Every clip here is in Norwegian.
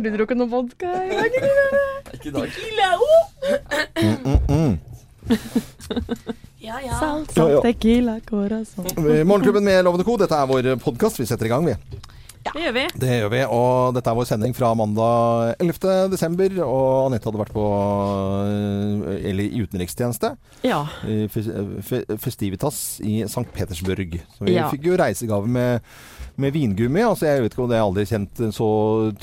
aldri drukket noe vodka i dag. Ikke i dag. Ja, ja. Salt, Ja, ja. salt, tequila, corazon. Morgenklubben med Lovende Co. Dette er vår podkast. Vi setter i gang, vi. Det gjør vi. Det gjør vi. Og dette er vår sending fra mandag 11. desember. Og Anette hadde vært på eh, Eller i utenrikstjeneste. Ja. i Fes- Fe- Festivitas i St. Petersburg. Så vi Ja. fikk jo reisegave med, med vingummi. Altså jeg vet ikke om jeg har aldri kjent så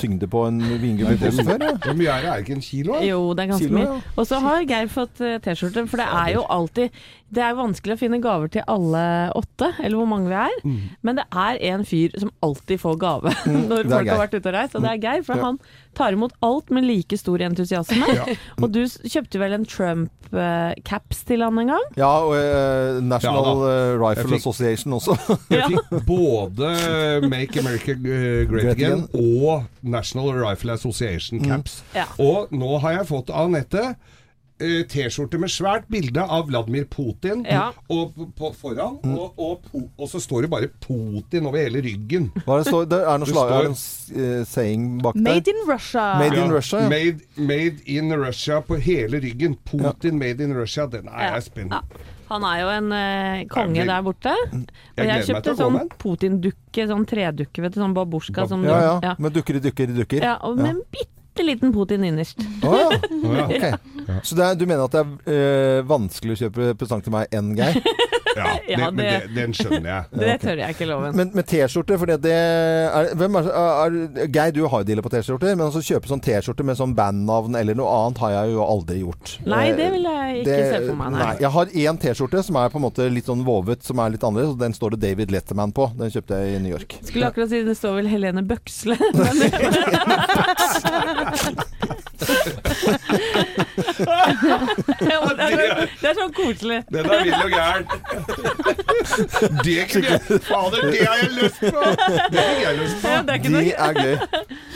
tyngde på en vingummipose før. Ja. Hvor mye er det? Er det ikke en kilo? Jo, det er ganske Kilo, mye. ja. Og så har Geir fått eh, T-skjorte, for det er jo alltid Det er vanskelig å finne gaver til alle åtte, eller hvor mange vi er. Mm. Men det er en fyr som alltid får gave når er folk Geir. har vært ute og reist, og det er Geir. For Ja. han tar imot alt med like stor entusiasme. Og du kjøpte vel en Trump-caps til han en gang? Ja, og uh, National Ja eh, Rifle fikk- Association også. Jeg fikk både Make America eh, Great Great Again Again. og National Rifle Association caps. Ja. Og nå har jeg fått av Anette eh, T-skjorte med svært bilde av Vladimir Putin Ja. og på, på foran, og, og, po- og så står det bare Putin over hele ryggen. Hva er det, står, det er noe slag, står- er en eh, saying bak der. Made in Russia. Made in Russia, ja. Made, made in Russia på hele ryggen. Putin made in Russia. Den er Ja. jeg spent Ja. Han er jo en eh, konge der borte. Og Jeg jeg, kjøpte sånn. Putin-dukke, sånn tredukke, vet du, sånn babusjka som Ja, ja. ja. Med dukker i dukker i dukker. Ja, og med en bitte liten Putin innerst. Oh, ja. Ja. Ok. Så det er, du mener at det er øh, vanskelig å kjøpe presang til meg enn Geir? Ja, det, Ja, men det- det, den skjønner jeg. Det tør jeg ikke loven. Men med T-skjorte, for det er, hvem er, er, Geir, du har jo dealer på T-skjorter, men altså kjøpe sånn T-skjorte med sånn bandnavn eller noe annet har jeg jo aldri gjort. Nei, Eh, det vil jeg ikke det- se for meg. Nei. Jeg har én T-skjorte som er på en måte litt sånn vovet, som er litt annerledes. og Den står det David Letterman på. Den kjøpte jeg i New York. Skulle akkurat si det står vel Helene Bøksle. Det, er så, det er så koselig. Den er vill og gæren. Det kunne jeg Fader, det har jeg lyst på! Det har jeg lyst på. Ja, det er ikke Det er gøy.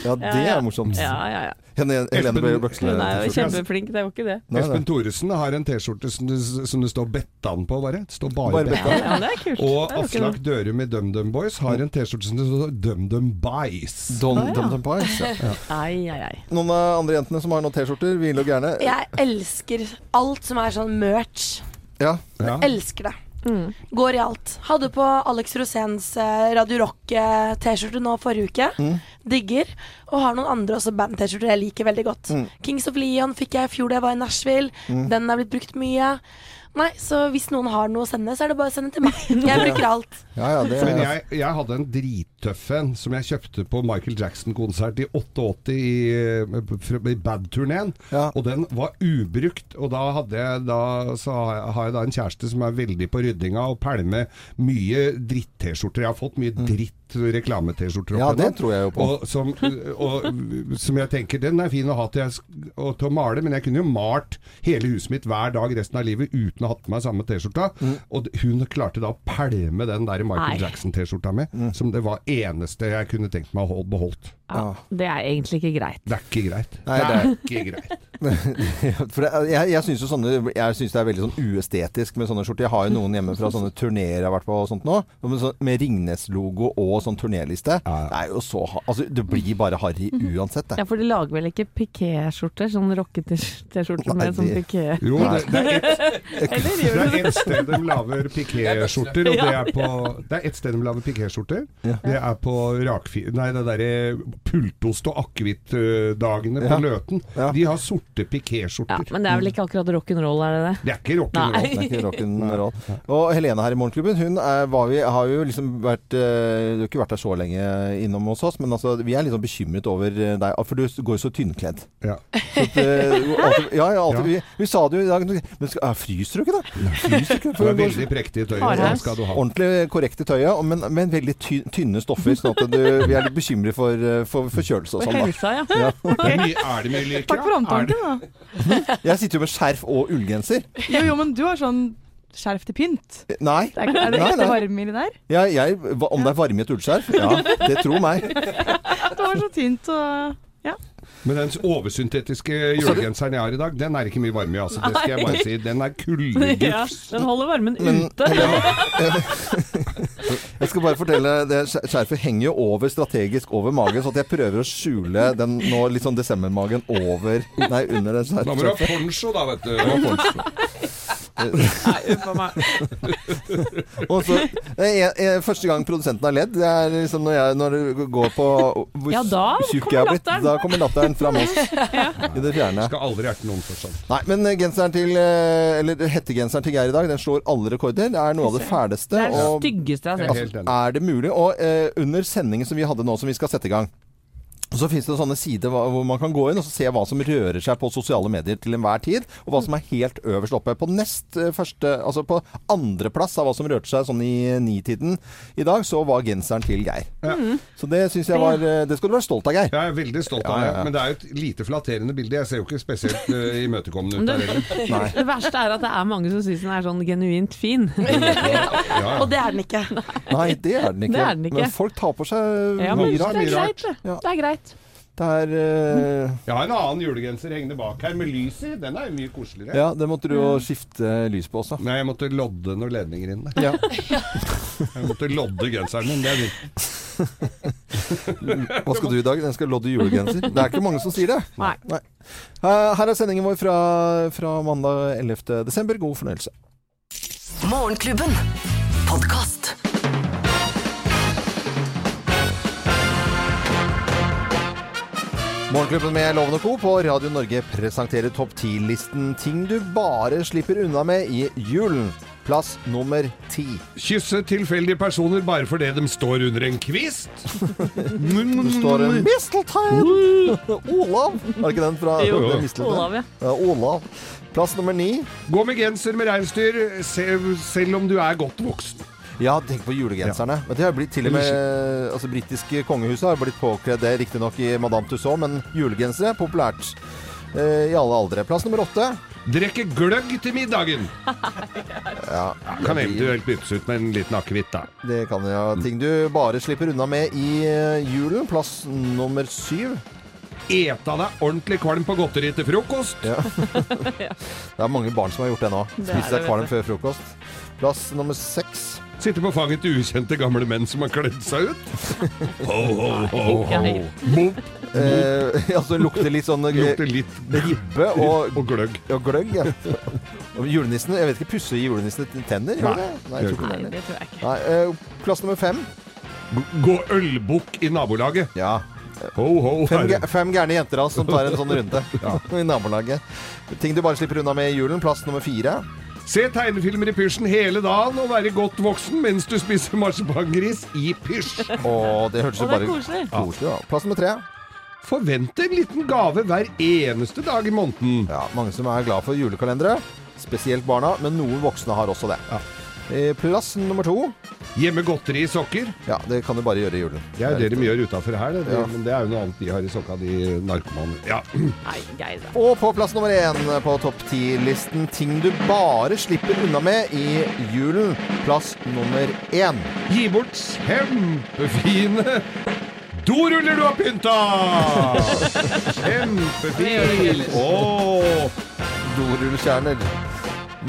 Ja, det er morsomt. Ja, ja, ja. Helene, Helene Bøksle. Hun er jo kjempeflink, det er jo ikke det. Nei, Espen. Thoresen har en T-skjorte som, det- som det står Bettan på, bare. Det står bare, Bare Bettan. Ja, ja, det er kult. Og Aslak. Dørum i DumDum Boys har en T-skjorte som det står DumDum Bies. Don, ah, ja. Dum Dum Pies, ja. Ai, ai, ai. Noen av andre jentene som har noen T-skjorter, ville og gærne. Jeg elsker alt som er sånn merch. Ja. Ja. Elsker det. Mm. Går i alt. Hadde på Alex Roséns eh, Radio Rock-T-skjorte nå forrige uke. Mm. Digger. Og har noen andre også band-T-skjorter jeg liker veldig godt. Mm. Kings of Leon fikk jeg i fjor da jeg var i Nashville. Den er blitt brukt mye. Nei, så hvis noen har noe å sende, så er det bare å sende til meg. Jeg bruker alt. Ja, ja, det Men jeg, jeg hadde en drittøff en som jeg kjøpte på Michael Jackson-konsert i 88 i, eh, i Bad-turneen. Ja. Og den var ubrukt. Og da, hadde jeg, da så har jeg, har jeg da en kjæreste som er veldig på ryddinga og pælmer mye dritt-T-skjorter. Jeg har fått mye dritt reklame-T-skjorter. Mm. Ja, det tror jeg jo på. Og som, og, som jeg tenker, den er fin å ha til, jeg, og til å male, men jeg kunne jo malt hele huset mitt hver dag resten av livet uten å ha hatt på meg samme T-skjorta. Mm. Og hun klarte da å pælme den der Michael Jackson-T-skjorta mi, Mm. som det var eneste jeg kunne tenkt meg å beholdt. Ja, det er egentlig ikke greit. Det er ikke greit. Nei, det det er er- ikke greit. For det, jeg, jeg syns det er veldig sånn uestetisk med sånne skjorter. Jeg har jo noen hjemme fra sånne turneer jeg har vært på og sånt nå. Med, med Ringnes-logo og sånn turnéliste. Ja, ja. Det er jo så Altså, det blir bare harry uansett, det. Ja, for de lager vel ikke piké-skjorter? Sånn rockete-skjorter med sånn piké Jo, det, det er ett Eller det gjør er du det? ett sted de lager pikéskjorter, og det er på Det er ett sted de lager pikéskjorter. Ja. Det er på rakfi... Nei, det derre pultost- og akevittdagene på Ja. Løten. De har sorte Ja, pikéskjorter. men det er vel ikke akkurat rock'n'roll, er det det? Det er ikke rock'n'roll. Og Helene her i Morgenklubben, hun er, var vi, har jo liksom vært eh, Du har ikke vært der så lenge innom hos oss, men altså, vi er litt sånn bekymret over eh, deg, for du går jo så tynnkledd. Ja. Så at, eh, alltid, ja, ja, alltid, Ja. Vi, vi sa det jo i dag Men skal, fryser du ikke, det? Du ikke? Er veldig prektig i tøyet. Hardhaus. Det skal du ha. ordentlig korrekt i tøyet, men, men veldig ty, tynne stoffer. Sånn at du, vi er litt bekymret for, eh, for forkjølelse og sånn. helsa, ja. Ja. Okay. er det mye lykke? Takk for omtanken, da. Jeg sitter jo med skjerf og ullgenser. Jo, jo, men du har sånn skjerf til pynt. Nei. Det er, er det Nei, ekte i det der? Ja, jeg, om det er varme i et ullskjerf? Ja, det tror meg. Det var så tynt og ja. Men den oversyntetiske julegenseren jeg har i dag, den er ikke mye varme i. Altså. Det skal jeg bare si. Den er Ja, den holder varmen Men ute. Ja. Jeg skal bare fortelle, det skjerfet henger jo over strategisk over magen, så at jeg prøver å skjule den nå litt sånn desembermagen over Nei, under det Da må du ha poncho, da, vet du. Nei, uff a meg. Og så, det er, er, første gang produsenten har ledd, det er liksom når, jeg, når det går på hvor Ja, da tjukk jeg har blitt. Da kommer latteren fra ja. I det fjerne. Skal aldri erte noen for sånn. Nei, men genseren til eh, Eller hettegenseren til Geir i dag, den slår alle rekorder. Det er noe av det fæleste. Det er det styggeste jeg har sett. Altså. Er det mulig? Og eh, under sendingen som vi hadde nå, som vi skal sette i gang så finnes det sånne sider hvor man kan gå inn og se hva som rører seg på sosiale medier til enhver tid, og hva som er helt øverst oppe. På nest eh, første, altså på andreplass av hva som rørte seg sånn i nitiden i dag, så var genseren til Geir. Ja. Så det syns jeg var eh, Det skal du være stolt av, Geir. Jeg er veldig stolt av Ja, ja, ja. men det er jo et lite flatterende bilde. Jeg ser jo ikke spesielt uh, imøtekommende ut der heller. Det verste er at det er mange som syns den er sånn genuint fin. Ja, ja. Og det er den ikke. Nei, det er den ikke. Det er den ikke. Men folk tar på seg Ja, men mye det er greit. Ja. Det er greit. Det er eh, Jeg har en annen julegenser hengende bak her med lys i. Den er jo mye koseligere. Ja, det måtte du jo skifte lys på også. Nei, jeg måtte lodde noen ledninger inn der. Ja. Jeg måtte lodde genseren min. Det er fint. Hva skal du i dag? Den skal lodde julegenser. Det er ikke mange som sier det. Nei. Nei. Her er sendingen vår fra, fra mandag 11. desember. God fornøyelse. Morgenklubben. Podkast. Morgenklubben med Loven og Co. på Radio Norge presenterer topp 10-listen ting du bare slipper unna med i julen. Plass nummer ti. Kysse tilfeldige personer bare fordi de står under en kvist. Det står en Misteltein! Olav! Er det ikke den fra Jo, er Mistletoe? Olav, ja. Ja, Olav. Plass nummer ni. Gå med genser med reinsdyr se- selv om du er godt voksen. Ja, tenk på julegenserne. Men det har blitt til og med Altså, britiske kongehuset har blitt påkledd det, riktignok i Madame Tussauds, men julegensere populært eh, i alle aldre. Plass nummer åtte. Drikke gløgg til middagen. Ja, Kan eventuelt byttes ut med en liten akevitt, da. det kan ja. Ting du bare slipper unna med i eh, julen. Plass nummer syv. Eta deg ordentlig kvalm på godteri til frokost. Ja. Det er mange barn som har gjort det nå. Er Spist seg kvalm før frokost. Plass nummer seks. Sitte på fanget til ukjente gamle menn som har kledd seg ut. Ho, ho, ho, ho. Mop. Eh, altså lukter litt sånn eh, Lukter litt ribbe og, og gløgg. og gløgg. Ja. Og julenissen Jeg vet ikke, pusser julenissene tenner? Gjør Nei. det? Nei, jeg tror ikke Nei, det. tror jeg ikke. Nei, eh, plass nummer fem. Gå ølbukk i nabolaget. Ja. Ho, ho, Fem, herre. gæ- fem gærne jenter altså, som tar en sånn runde i nabolaget. Ting du bare slipper unna med i julen. Plass nummer fire. Se tegnefilmer i pysjen hele dagen og være godt voksen mens du spiser marsipangris i pysj. Og det hørtes jo Og det er bare koselig. koselig da. Plass nummer tre. Forvente en liten gave hver eneste dag i måneden. Ja, mange som er glad for julekalendere. Spesielt barna, men noen voksne har også det. Eh, Plass nummer to. Gjemme godteri i sokker. Ja, det kan du bare gjøre i julen. Det er jo det de gjør utafor her, det. Ja. men det er jo noe annet de har i sokka, de narkomane. Ja. Nei, Og på plass nummer én på topp ti-listen ting du bare slipper unna med i julen. Plass nummer én. Gi bort kjempefine doruller du har pynta! Kjempefine Åh. Dorullkjerner.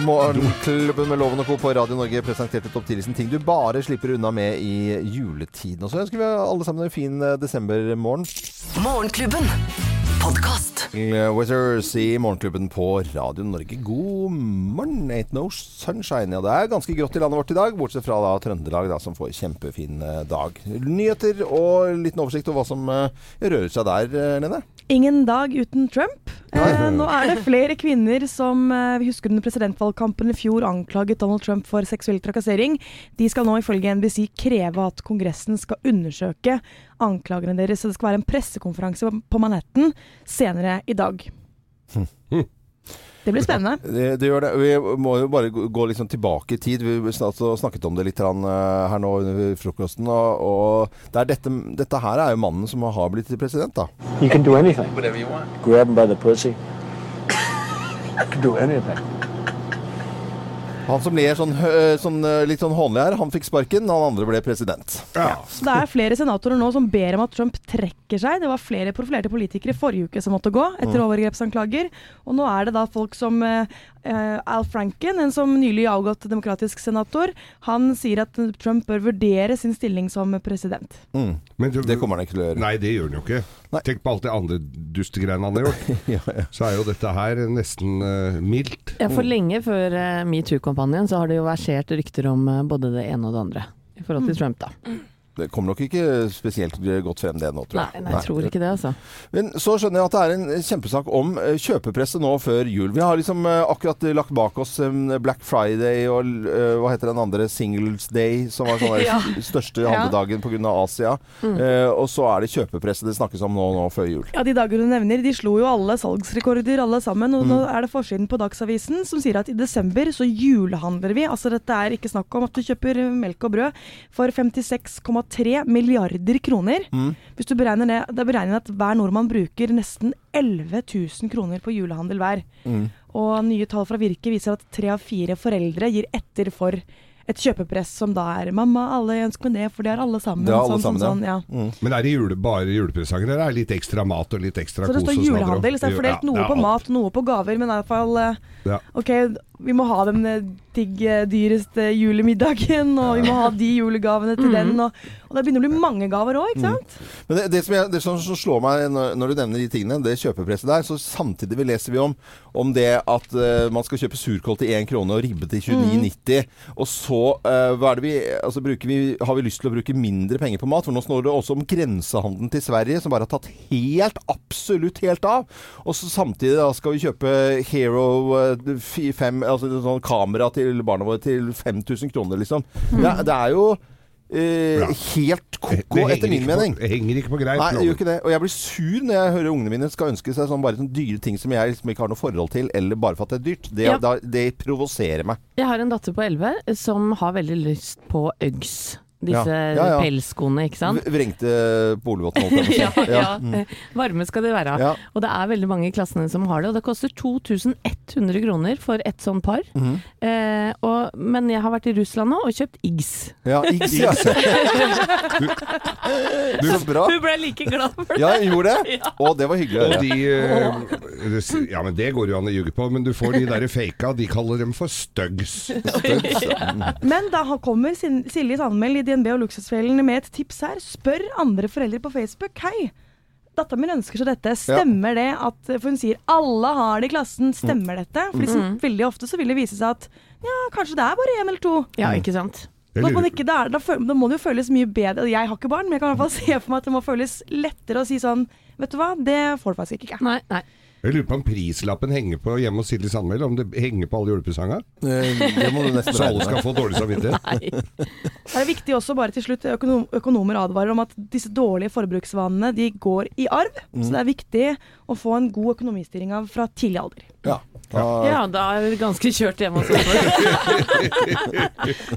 Morgenklubben med Loven og Co. på Radio Norge presenterte topp 10-listen ting du bare slipper unna med i juletiden. Og så ønsker vi alle sammen en fin eh, desembermorgen. Morgenklubben. Podkast. Wizards i Morgenklubben på Radio Norge. God morgen. Ain't no sunshine. Ja, det er ganske grått i landet vårt i dag, bortsett fra da Trøndelag, da, som får kjempefin eh, dag. Nyheter og liten oversikt over hva som eh, rører seg der, Lene. Ingen dag uten Trump. Eh, nå er det flere kvinner som eh, vi husker under presidentvalgkampen i fjor anklaget Donald Trump for seksuell trakassering. De skal nå ifølge NBC kreve at Kongressen skal undersøke anklagene deres. Så det skal være en pressekonferanse på Manhattan senere i dag. Det blir spennende. Det, det gjør det. Vi må jo bare gå gå litt sånn tilbake i tid. Vi snak- snakket om det litt eh, her nå under frokosten. Og, og det er dette, dette her er jo mannen som har blitt president, da. You can do anything. Whatever you want. Grab him by the pussy. You can do anything. Han som ler sånn, sånn eh, litt sånn hånlig her, han fikk sparken, han andre ble president. Ja. Så det er flere senatorer nå som ber om at Trump trekker seg. Det var flere profilerte politikere forrige uke som måtte gå etter overgrepsanklager. Og nå er det da folk som eh, eh, Al Franken, en som nylig avgått demokratisk senator, han sier at Trump bør vurdere sin stilling som president. Mm. Men du- Det kommer han ikke til å gjøre. Nei, det gjør han jo ikke. Nei. Tenk på alt det andre dustegreiene han har gjort. Ja, ja. Så er jo dette her nesten uh, mildt. Ja, for lenge før uh, metoo-kampanjen så har det jo versert rykter om både det ene og det andre. I forhold til Trump, da. Det kommer nok ikke spesielt godt frem det nå, tror Nei, jeg. nei, jeg tror ikke det, altså. Men så skjønner jeg at det er en kjempesak om eh, kjøpepresset nå før jul. Vi har liksom eh, akkurat lagt bak oss eh, Black Friday og hva heter den andre Singles Day, som var sånn Ja. største handledagen pga. Asia. Eh, og så er det kjøpepresset det snakkes om nå, nå før jul. Ja, De dager du nevner, de slo jo alle salgsrekorder alle sammen. Og nå er det forsiden på Dagsavisen som sier at i desember så julehandler vi. Altså dette er ikke snakk om at du kjøper melk og brød for 56,3 milliarder kroner. Hvis du beregner det, det er beregnet at hver nordmann bruker nesten 11 000 kroner på julehandel hver. Og nye tall fra Virke viser at tre av fire foreldre gir etter for et kjøpepress som da er 'mamma, alle ønsker meg det, for det er alle sammen'. Det er alle sånn, sammen, sånn, ja. sånn, ja. Men er det jule, bare julepresanger, eller er det litt ekstra mat og litt ekstra kos? Så det kos står julehandel, så det er fordelt noe på mat, noe på gaver, men i hvert fall eh, Ja. Ok, vi må ha den eh, digg, eh, dyreste julemiddagen, og vi må ha de julegavene til den, og, og det begynner å bli mange gaver òg, ikke sant? Men det, det, som, jeg, det som, slår meg når, når du nevner de tingene, det kjøpepresset der, så samtidig vi leser vi om, om det at uh, man skal kjøpe surkål til 1 krone og ribbe til 29,90. Og så uh, hva er det vi, altså vi, har vi lyst til å bruke mindre penger på mat? For nå snår det også om grensehandelen til Sverige, som bare har tatt helt, absolutt helt av. Og så samtidig da skal vi kjøpe Hero eh, fi- fem, altså sånn kamera til barna våre til 5000 kroner, liksom. Det, er- det er jo eh, helt ko-ko, etter min på- mening. Det henger ikke på greip. Nei, jeg gjør ikke det. Og jeg blir sur når jeg hører ungene mine skal ønske seg sånn bare sånn dyre ting som jeg liksom ikke har noe forhold til, eller bare for at det er dyrt. Det, Ja. da, det provoserer meg. Jeg har en datter på 11 som har veldig lyst på Uggs. Disse Ja, ja, ja. pelsskoene, ikke sant? Vrengte Polvotten, holdt jeg ja, på å si. ja. Mm. Varme skal de være. Ja. Og det er veldig mange i klassene som har det. Og det koster 2100 kroner for et sånn par. Mm. eh, og, men jeg har vært i Russland nå og kjøpt Iggs. Ja, Iggs, ja. Så bra. Hun ble like glad for det. Ja, jeg gjorde det. Å, det var hyggelig Og de eh, Ja, men det går jo an å ljuge på. Men du får de der faka, de kaller dem for stuggs. Men da kommer Silje Sandmæl i DNB og Luksusfellen med et tips her. Spør andre foreldre på Facebook. Hei, datteren min ønsker seg dette. Stemmer det at For hun sier alle har det i klassen. Stemmer dette? Fordi så, veldig ofte så vil det vise seg at ja, kanskje det er bare én eller to. Ja, ikke sant? Da, man ikke, da, da, da må det jo føles mye bedre. Jeg har ikke barn, men jeg kan i hvert fall se for meg at det må føles lettere å si sånn Vet du hva, det får du faktisk ikke. Nei, nei. Jeg lurer på om prislappen henger på hjemme hos Silje Sandmæl, om det henger på alle julepresangene? Eh, Det må du nesten Så alle skal få dårlig samvittighet? nei. Det er viktig også bare til slutt, økonom, økonomer advarer om at disse dårlige forbruksvanene de går i arv. Så det er viktig å få en god økonomistyring av fra tidlig alder. Ja. Da, Ja, da er det ganske kjørt hjemme hos oss.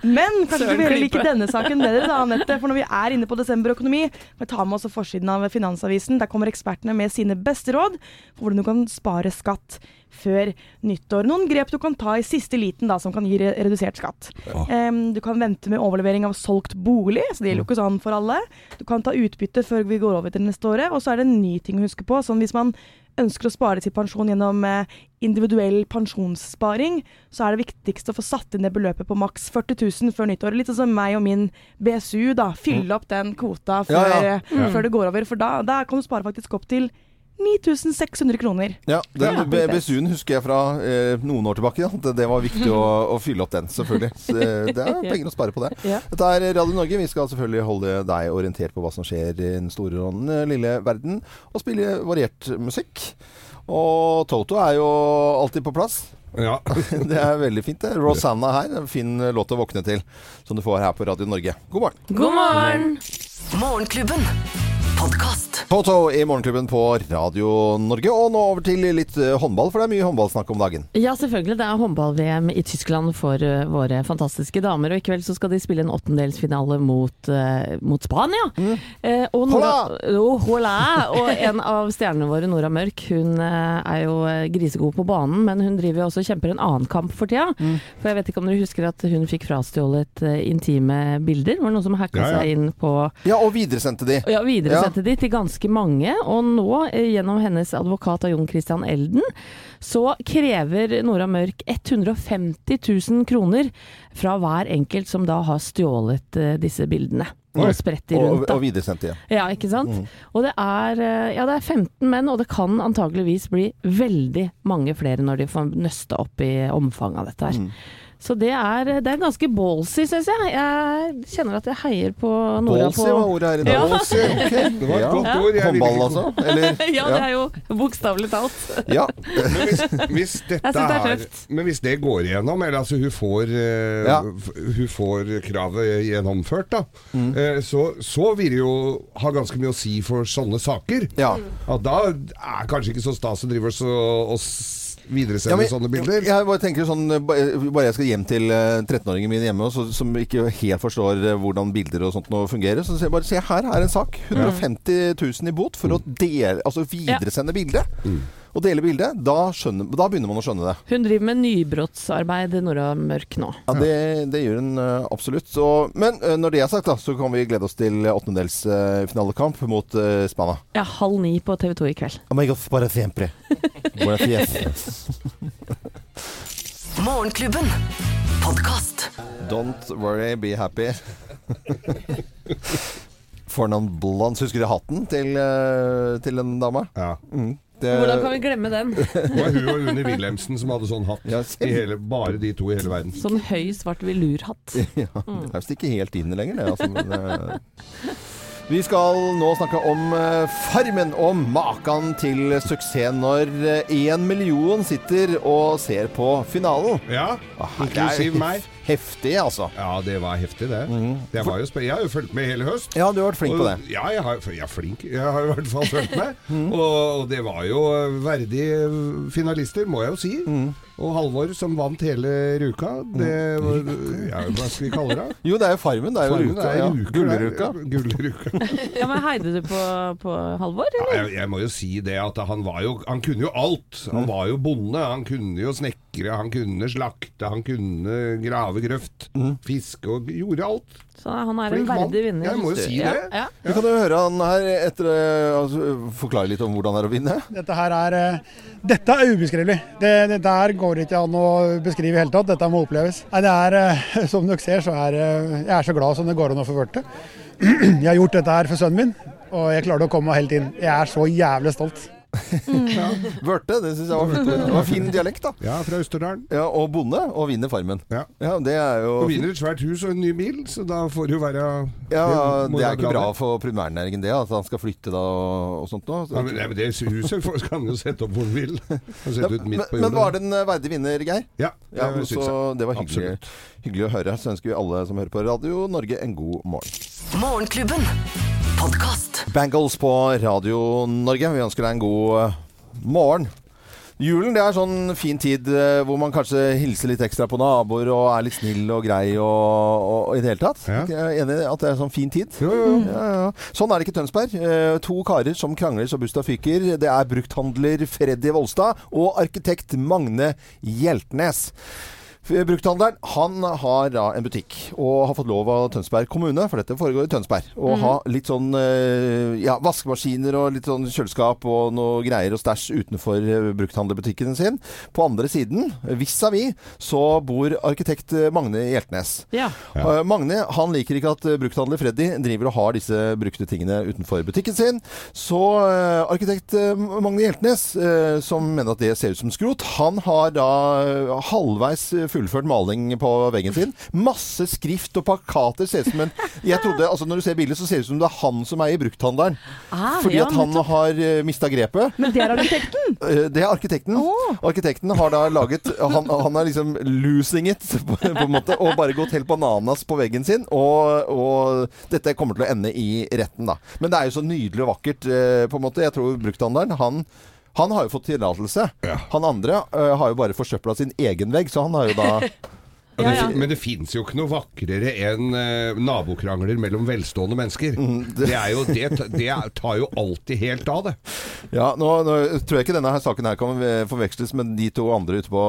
Men kanskje vi heller liker denne saken bedre, da, Anette. For når vi er inne på desemberøkonomi, vi tar med oss forsiden av Finansavisen. Der kommer ekspertene med sine beste råd for hvordan du kan spare skatt før nyttår. Noen grep du kan ta i siste liten da, som kan gi re- redusert skatt. Em, du kan vente med overlevering av solgt bolig, så det gjelder jo ikke sånn for alle. Du kan ta utbytte før vi går over til neste året. Og så er det en ny ting å huske på. Sånn hvis man ønsker å spare til pensjon gjennom eh, individuell pensjonssparing, så er det viktigst å få satt inn det beløpet på maks 40 000 før nyttår. Litt sånn som meg og min BSU, da. Fylle opp den kvota før, Ja, ja. eh, før det går over. For da, da kan du spare faktisk opp til 9600 kroner. ja, den Ja. BSU-en husker jeg fra eh, noen år tilbake. Ja. Det, det var viktig å, å fylle opp den, selvfølgelig. Så, eh, det er penger å spare på det. Ja. Dette er Radio Norge. Vi skal selvfølgelig holde deg orientert på hva som skjer i den store og den eh, lille verden, og spille variert musikk. Og Toto er jo alltid på plass. Ja. Det er veldig fint, det. Rosanna her. Fin låt å våkne til, som du får her på Radio Norge. God morgen. God morgen! Morgenklubben. Podkast. Toto i Morgenklubben på Radio Norge. Og nå over til litt eh, håndball, for det er mye håndballsnakk om dagen. Ja, selvfølgelig. Det er håndball-VM i Tyskland for eh, våre fantastiske damer. Og i kveld så skal de spille en åttendelsfinale mot, eh, mot Spania. Eh, og, Nora, oh, hola! og en av stjernene våre, Nora Mørk, hun er jo grisegod på banen, men hun driver jo også og kjemper en annen kamp for tida. For jeg vet ikke om dere husker at hun fikk frastjålet intime bilder? Var det noen som hacka Ja, ja. seg inn på Ja, og videresendte de. ja, videresendte de til ganske mange, og nå, eh, gjennom hennes advokat av Jon Christian Elden, så krever Nora Mørk 150 000 kroner fra hver enkelt som da har stjålet eh, disse bildene. Og spredt de rundt, da. og videresendt igjen. Ja, ikke sant? Og det er, eh, ja, det er 15 menn, og det kan antageligvis bli veldig mange flere når de får nøste opp i omfanget av dette her. Så det er, det er ganske ballsy, syns jeg. Jeg kjenner at jeg heier på Nora Ballsy på var ordet her i dag. Ja. Ballsy, ok. Det var et Ja. godt ord. Håndball, altså? Eller? Ja, det er jo bokstavelig talt. Ja. Men hvis, hvis dette det er er, men hvis det går igjennom, eller altså hun får, uh, Ja. hun får kravet gjennomført, da, Mm. uh, så, så vil det jo ha ganske mye å si for sånne saker. Ja. At da er kanskje ikke så stas å drive og så- videresende Ja, men- sånne bilder. Jeg bare tenker sånn eh, Bare jeg skal hjem til eh, 13-åringen min hjemme, også, som ikke helt forstår eh, hvordan bilder og sånt nå fungerer, så sier jeg bare se her er en sak. 150 000 i bot for å dele, altså videresende bildet. Og dele bildet. Da, skjønner, da begynner man å skjønne det. Hun driver med nybrottsarbeid, Nora Mørk, nå. Ja, det, det gjør hun eh, absolutt. Så, men eh, når det er sagt, da, så kan vi glede oss til åttendelsfinalekamp mot uh, Spania. Ja, halv ni på TV 2 i kveld. Oh para siempre. bare siempre. Morgenklubben. Podkast. Don't worry, be happy. Fornavn Blondes. Husker du hatten til, eh, til en dame? Ja. Mm. Det, Hvordan kan vi glemme den? Det var hun og Unni Wilhelmsen som hadde sånn hatt. Ja, I hele, bare de to i hele verden. Sånn høy, svart velurhatt. Ja, det er visst ikke helt inn lenger, det. Altså, men, uh... vi skal nå snakke om eh, Farmen, og maken til suksess når én million sitter og ser på finalen. Ja, Ah, inklusiv meg. Heftig, altså. Ja, det var heftig, det. det var jo spe jeg har jo fulgt med hele høst. Ja, du har vært flink på det. Ja, jeg, har, jeg er flink. Jeg har i hvert fall fulgt med. og, og det var jo verdige finalister, må jeg jo si. Og Halvor som vant hele ruka. Det var, ja, Hva skal vi kalle det? Jo, det er jo Farmen. Det er jo Farmen ruka. er Ja. Gullruka. Gullruka. Ja, men Heide du på, på Halvor, Ja, jeg, jeg må jo si det at han var jo Han kunne jo alt. Han var jo bonde. Han kunne jo snekre, han kunne slakte, han kunne grave grøft, fiske og gjorde alt. Så han er en Flink mann. verdig vinner. Jeg må jo si det. Ja. Vi kan jo høre han her etter eh, altså, Forklare litt om hvordan det er å vinne. Dette her er eh, Dette er ubeskrivelig. Det, dette her går ikke an å beskrive i hele tatt. Dette må oppleves. Nei, det er, eh, Som dere ser, så er jeg er så glad som det går an å få vært det. Jeg har gjort dette her for sønnen min, og jeg klarte å komme meg helt inn. Jeg er så jævlig stolt. Vørte, det syns jeg var fint. Det var fin dialekt, da. Ja, fra Østerdalen. Ja, og bonde, og vinner Farmen. Ja. Ja, det er jo Og vinner et svært hus og en ny bil, så da får det jo være Ja, det er ikke bra det. for primærnæringen det, at han skal flytte da og, og sånt noe. Ja, men, ja, men det huset får- kan han jo sette opp hvor han vil. Ja, ut men, midt på men var det en verdig vinner, Geir? Ja, Ja, det syns jeg. det var hyggelig, hyggelig å høre. Så ønsker vi alle som hører på Radio Norge en god morgen. Morgenklubben. Podkast. Bangles på Radio Norge. Vi ønsker deg en god eh, morgen. Julen det er sånn fin tid eh, hvor man kanskje hilser litt ekstra på naboer og er litt snill og grei og, og, og i det hele tatt. Ja. Jeg er enig i at det er sånn fin tid. Jo, jo, jo. Ja, ja. Sånn er det ikke i Tønsberg. Eh, to karer som krangler så busta fyker. Det er brukthandler Freddy Volstad og arkitekt Magne Hjeltnes. Brukthandleren han har da en butikk og har fått lov av Tønsberg kommune, for dette foregår i Tønsberg, å ha litt sånn eh, ja, vaskemaskiner og litt sånn kjøleskap og noe greier og stæsj utenfor eh, brukthandlerbutikken sin. På andre siden, vis-à-vis, så bor arkitekt eh, Magne Hjeltnes. Ja. Ja. Magne han liker ikke at brukthandler Freddy driver og har disse brukte tingene utenfor butikken sin. Så arkitekt Magne Hjeltnes, som mener at det ser ut som skrot, han har da halvveis halvveis fullført maling på veggen sin. Masse skrift og plakater. Ser ut som en Jeg trodde, altså Når du ser bildet, så ser det ut som det er han som eier brukthandelen. Ah, Fordi ja, at han nettopp. har uh, mista grepet. Men det er arkitekten! Eh, Det er arkitekten. Arkitekten har da laget Han, han er liksom losing it, på, på en måte, og bare gått helt bananas på veggen sin. Og, og dette kommer til å ende i retten, da. Men det er jo så nydelig og vakkert, eh, på en måte. Jeg tror brukthandelen, han han har jo fått tillatelse. Han andre uh, har jo bare forsøpla sin egen vegg, så han har jo da Ja, Ja, det, Men det fins jo ikke noe vakrere enn uh, nabokrangler mellom velstående mennesker. Mm, det, er jo, det, det tar jo alltid helt av, det. Ja, nå, nå tror jeg ikke denne her saken her kan eh, forveksles med de to andre ute på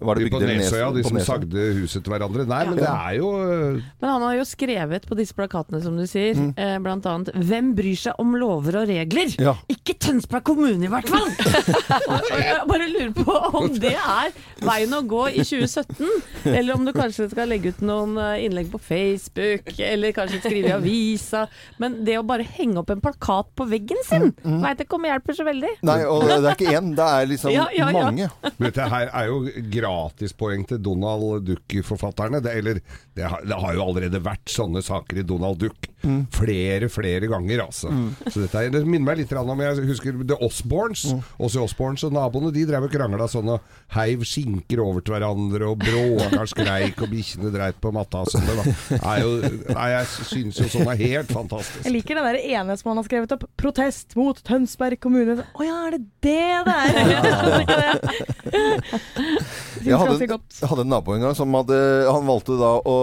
Var det På Bygdøy Nesøya, de som sagde huset til hverandre. Nei, men det er jo eh, Men han har jo skrevet på disse plakatene, som du sier, Mm. eh, blant annet 'Hvem bryr seg om lover og regler?' Ja. Ikke Tønsberg kommune, i hvert fall! Jeg bare lurer på om det er veien å gå i 2017, eller om du kanskje skal legge ut noen eh, innlegg på Facebook, eller kanskje skrive i avisa. Men det å bare henge opp en plakat på veggen sin, Mm, veit ikke om det hjelper så veldig. Nei, og det er ikke én, det er liksom Ja, ja, ja. mange. Men Dette her er jo gratispoeng til Donald Duck-forfatterne. Det, eller, det har, det har jo allerede vært sånne saker i Donald Duck. Flere, flere ganger, altså. Så dette er, det minner meg litt om Jeg husker The Osborns. Også Osborns og naboene de drev og krangla sånn og heiv skinker over til hverandre, og bråka skreik, og bikkjene dreit på matta og sånn. Det nei, jeg syns jo sånn er helt fantastisk. Jeg liker den der ene som han har skrevet opp. 'Protest mot Tønsberg kommune'. Å ja, er det det det er? Jeg hadde, hadde en nabo en gang som hadde Han valgte da å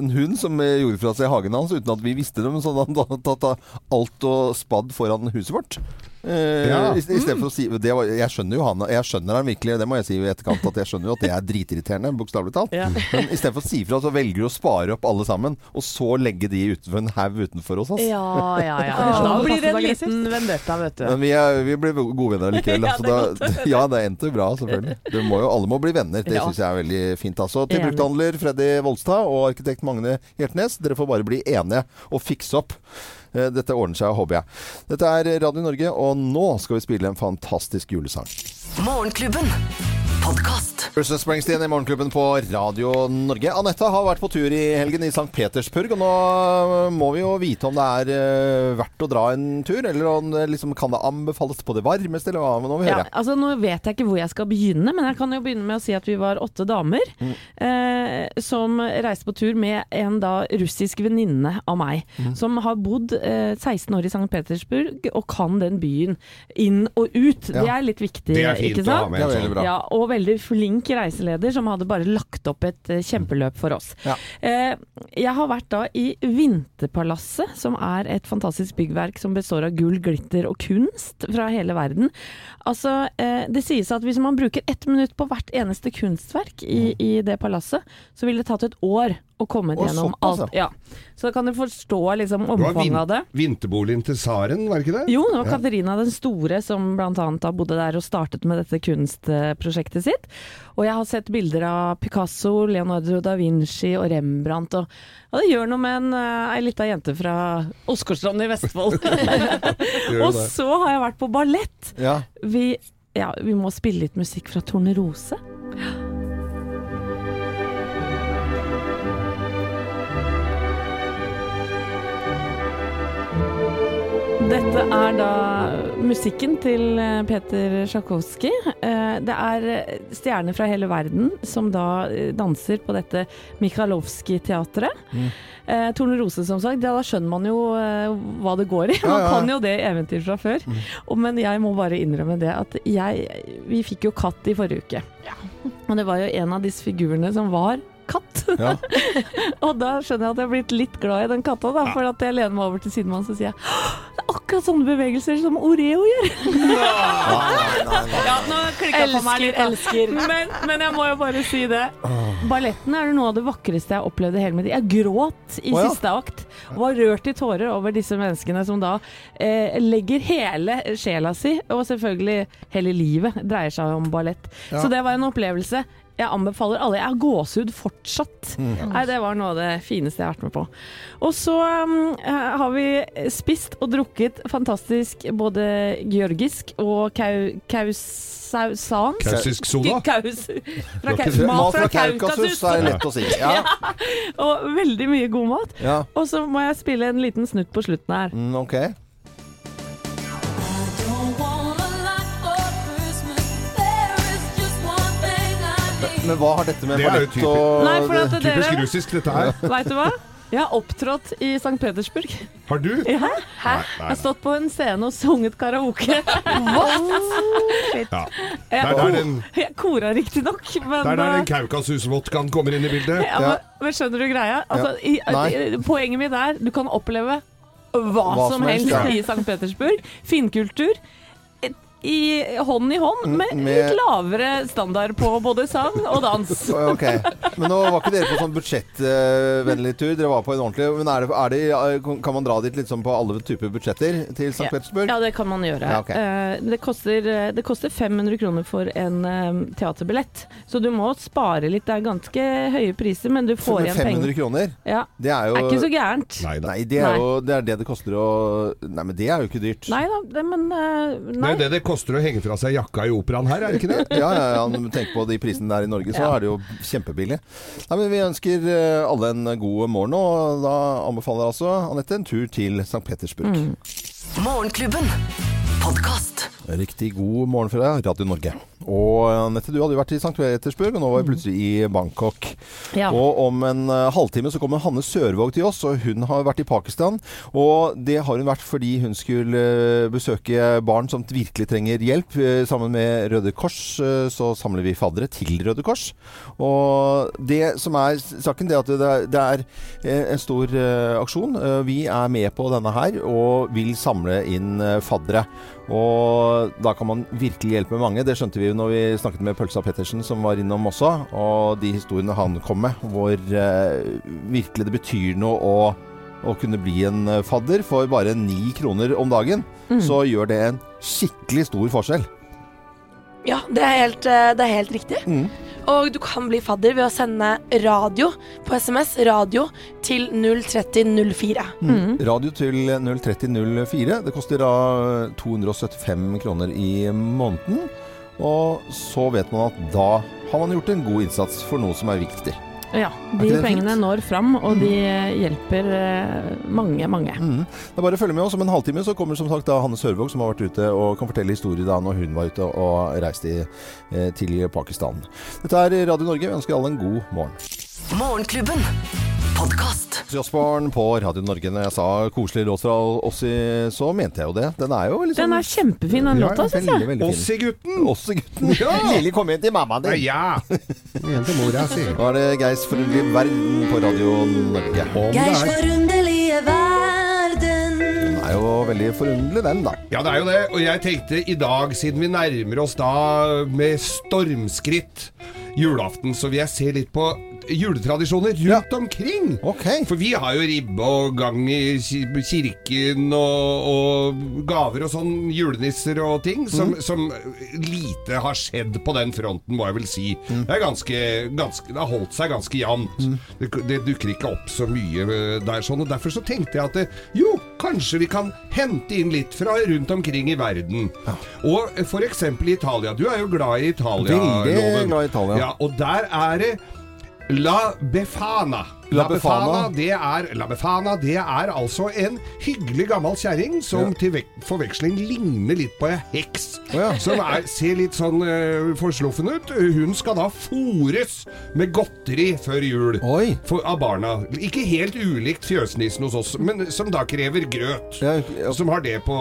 En hund som gjorde fra seg hagen hans uten at vi visste det, men så hadde han tatt alt og spadd foran huset vårt. Eh, Ja. i, i for å si det var, Jeg skjønner jo han Jeg skjønner han virkelig, det må jeg si i etterkant, at jeg skjønner jo at det er dritirriterende, bokstavelig talt. Ja. Men istedenfor å si ifra, så velger du å spare opp alle sammen, og så legge de utenfor en haug utenfor hos oss. Ja, ja, ja. Ja, Da det blir det en liten vendetta, vet du. Men vi, er, vi blir gode venner likevel. Ja, altså, det er da, ja, det endte bra, selvfølgelig. Det må jo, alle må bli venner. Det Ja. syns jeg er veldig fint. Altså. Til brukthandler Freddy Volstad og arkitekt Magne Hjertnes, dere får bare bli enige og fikse opp. Eh, Dette ordner seg, håper jeg. Dette er Radio Norge, og nå skal vi spille en fantastisk julesang. Morgenklubben. Podkast. Bruce Springsteen i Morgenklubben på Radio Norge. Anette har vært på tur i helgen i St. Petersburg, og nå må vi jo vite om det er eh, verdt å dra en tur, eller om det liksom, kan det anbefales på det varmeste, eller hva? Men nå vil vi Ja, høre. altså Nå vet jeg ikke hvor jeg skal begynne, men jeg kan jo begynne med å si at vi var åtte damer Mm. eh, som reiste på tur med en da russisk venninne av meg, Mm. som har bodd eh, 16 år i St. Petersburg og kan den byen inn og ut. Det er litt viktig, Det er fint ikke å ha med. Det veldig bra. Ja, og veldig flink reiseleder som hadde bare lagt opp et eh, kjempeløp for oss. Ja. Eh, jeg har vært da i Vinterpalasset, som er et fantastisk byggverk som består av gull, glitter og kunst fra hele verden. Altså, eh, det sies at hvis man bruker ett minutt på hvert eneste kunstverk i, i det palasset, så vil det tatt et år å kommet og gjennom alt. Ja. Så da kan du forstå liksom omfanget av det. vinterboligen til tsaren, var det ikke det? Jo, det var Katarina den store som annet bodde der og startet med dette kunstprosjektet sitt. Og jeg har sett bilder av Picasso, Leonardo da Vinci og Rembrandt. Og, og det gjør noe med en, eh, ei lita jente fra Åsgårdstrand i Vestfold. Og så har jeg vært på ballett. Ja. Vi, ja, vi må spille litt musikk fra Tornerose. Dette er da musikken til eh, Peter Sjakowski. Eh, Det er eh, stjerner fra hele verden som da danser på dette Mikhalovskij-teatret. Eh, Tornerose, som sagt. Ja, da skjønner man jo hva det går i. Man ja, ja. kan jo det eventyr fra før. Mm. men jeg må bare innrømme det at jeg Vi fikk jo katt i forrige uke. Og det var jo en av disse figurene som var katt. Ja. og da skjønner jeg at jeg har blitt litt glad i den katta, da. For at jeg lener meg over til siden av og sier jeg, det er akkurat sånne bevegelser som Oreo gjør. ja, nå klikka på meg litt. elsker. Men, men jeg må jo bare si det. Balletten er noe av det vakreste jeg har opplevd i hele mitt liv. Jeg gråt i oh, ja. siste akt. Og var rørt i tårer over disse menneskene som da eh, legger hele sjela si, og selvfølgelig hele livet, dreier seg om ballett. Ja. Så det var en opplevelse Jeg anbefaler alle. Jeg har gåsehud fortsatt. Nei, det var noe av det fineste jeg har vært med på. Og så um, eh, har vi spist og drukket fantastisk både georgisk og kau, kausausan. Kausisk soda? Kaus, fra, Du har kau, ikke- mat fra Kaukasus er lett å si. Ja. Og veldig mye god mat. ja. Og så må jeg spille en liten snutt på slutten her. Mm, ok. Men hva har dette med Det er jo ballett typisk- og Nei, for at Typisk russisk, dette her. Veit du hva? Jeg har opptrådt i St. Petersburg. Har du? Ja. Nei, Jeg har stått på en scene og sunget karaoke. Ja. Det er der den, Jeg kora riktignok, men det er der den uh, Kaukasus-vodkaen kommer inn i bildet. ja, men, men skjønner du greia? Altså, i, Nei. i, poenget mitt er du kan oppleve hva, Hva som som helst, helst ja. i St. Petersburg. Finnkultur. I hånd i hånd, med, Med- litt lavere standard på både sang og dans. Ok, Men nå var ikke dere på sånn budsjettvennlig tur. Dere var på en ordentlig Men er det, er det, kan man dra dit liksom på alle typer budsjetter til St. Petersburg? Ja, det kan man gjøre. Ja, ok. Eh, det, koster, eh, det koster 500 kroner for en eh, teaterbillett, så du må spare litt. Det er ganske høye priser, men du får igjen penger. 500 kroner? Ja, Det er jo er ikke så gærent. Nei. Nei, det er jo det, er det det koster å Nei, men det er jo ikke dyrt. Nei da, det, men Nei. Det er det det koster å henge fra seg jakka i operaen her, er det ikke det? Ja, ja, ja, tenker på de prisene der i Norge, så Ja. er det jo kjempebillig. Nei, men Vi ønsker eh, alle en god morgen, og da anbefaler jeg altså Anette en tur til St. Petersburg. Mm. Morgenklubben. Podcast. Riktig god morgen fra Radio Norge. Og Nette, du hadde jo vært i St. Petersburg, og nå var vi plutselig i Bangkok. Ja. Og om en eh, halvtime så kommer Hanne Sørvåg til oss, og hun har vært i Pakistan. Og det har hun vært fordi hun skulle eh, besøke barn som virkelig trenger hjelp. Eh, Sammen med Røde Kors eh, så samler vi faddere til Røde Kors. Og det som er saken, det er at det er, det er eh, en stor eh, aksjon. Eh, Vi er med på denne her og vil samle inn eh, faddere. Og da kan man virkelig hjelpe mange. Det skjønte vi jo når vi snakket med Pølsa Pettersen, som var innom også. Og de historiene han kom med, hvor eh, virkelig det betyr noe å, å kunne bli en eh, fadder for bare ni kroner om dagen. Så gjør det en skikkelig stor forskjell. Ja, det er helt, eh, det er helt riktig. Mm. Og du kan bli fadder ved å sende radio på SMS, radio, til 03004. Radio til 03004. Det koster da 275 kroner i måneden. Og så vet man at da har man gjort en god innsats for noe som er viktig. Ja, de pengene fint? når fram, og de hjelper eh, mange, mange. Mm. Det er bare å følge med oss. Om en halvtime så kommer som sagt da Hanne Sørvåg, som har vært ute og kan fortelle historier da når hun var ute og reiste i, eh, til Pakistan. Dette er Radio Norge. Vi ønsker alle en god morgen. Morgenklubben. Podkast. Osborn på Radio Norge. Når jeg sa koselig låt fra oss, i, så mente jeg jo det. Den er jo liksom Den er kjempefin, den Ja, låta, syns jeg. Ossi-gutten! Ossi-gutten. Ja! Lille, kom igjen til mammaen din. ja! Igjen til mora si. Nå er det Geirs forunderlige verden på Radio Norge. Geirs er forunderlige verden. Den er jo veldig forunderlig, den, da. Ja, det er jo det. Og jeg tenkte i dag, siden vi nærmer oss da med stormskritt julaften, så vil jeg se litt på juletradisjoner rundt omkring. Okay. For vi har jo ribbe og gang i kirken og, og gaver og sånn, julenisser og ting, som, som lite har skjedd på den fronten, må jeg vel si. Det er ganske, ganske Det har holdt seg ganske jevnt. Det, det dukker ikke opp så mye eh, der sånn, og derfor så tenkte jeg at det, jo, kanskje vi kan hente inn litt fra rundt omkring i verden. Og f.eks. i Italia. Du er jo glad i Italia, Veldig glad i Italia. Ja, og der er det La Befana. La Befana. det er, La Befana det er altså en hyggelig gammel kjerring som Ja. til forveksling ligner litt på ei heks. Oh, ja. Som er, ser litt sånn uh, forsluffen ut. Hun skal da fôres med godteri før jul Oi. for, av barna. Ikke helt ulikt fjøsnissen hos oss, men som da krever grøt. Ja, ja. Som har det på,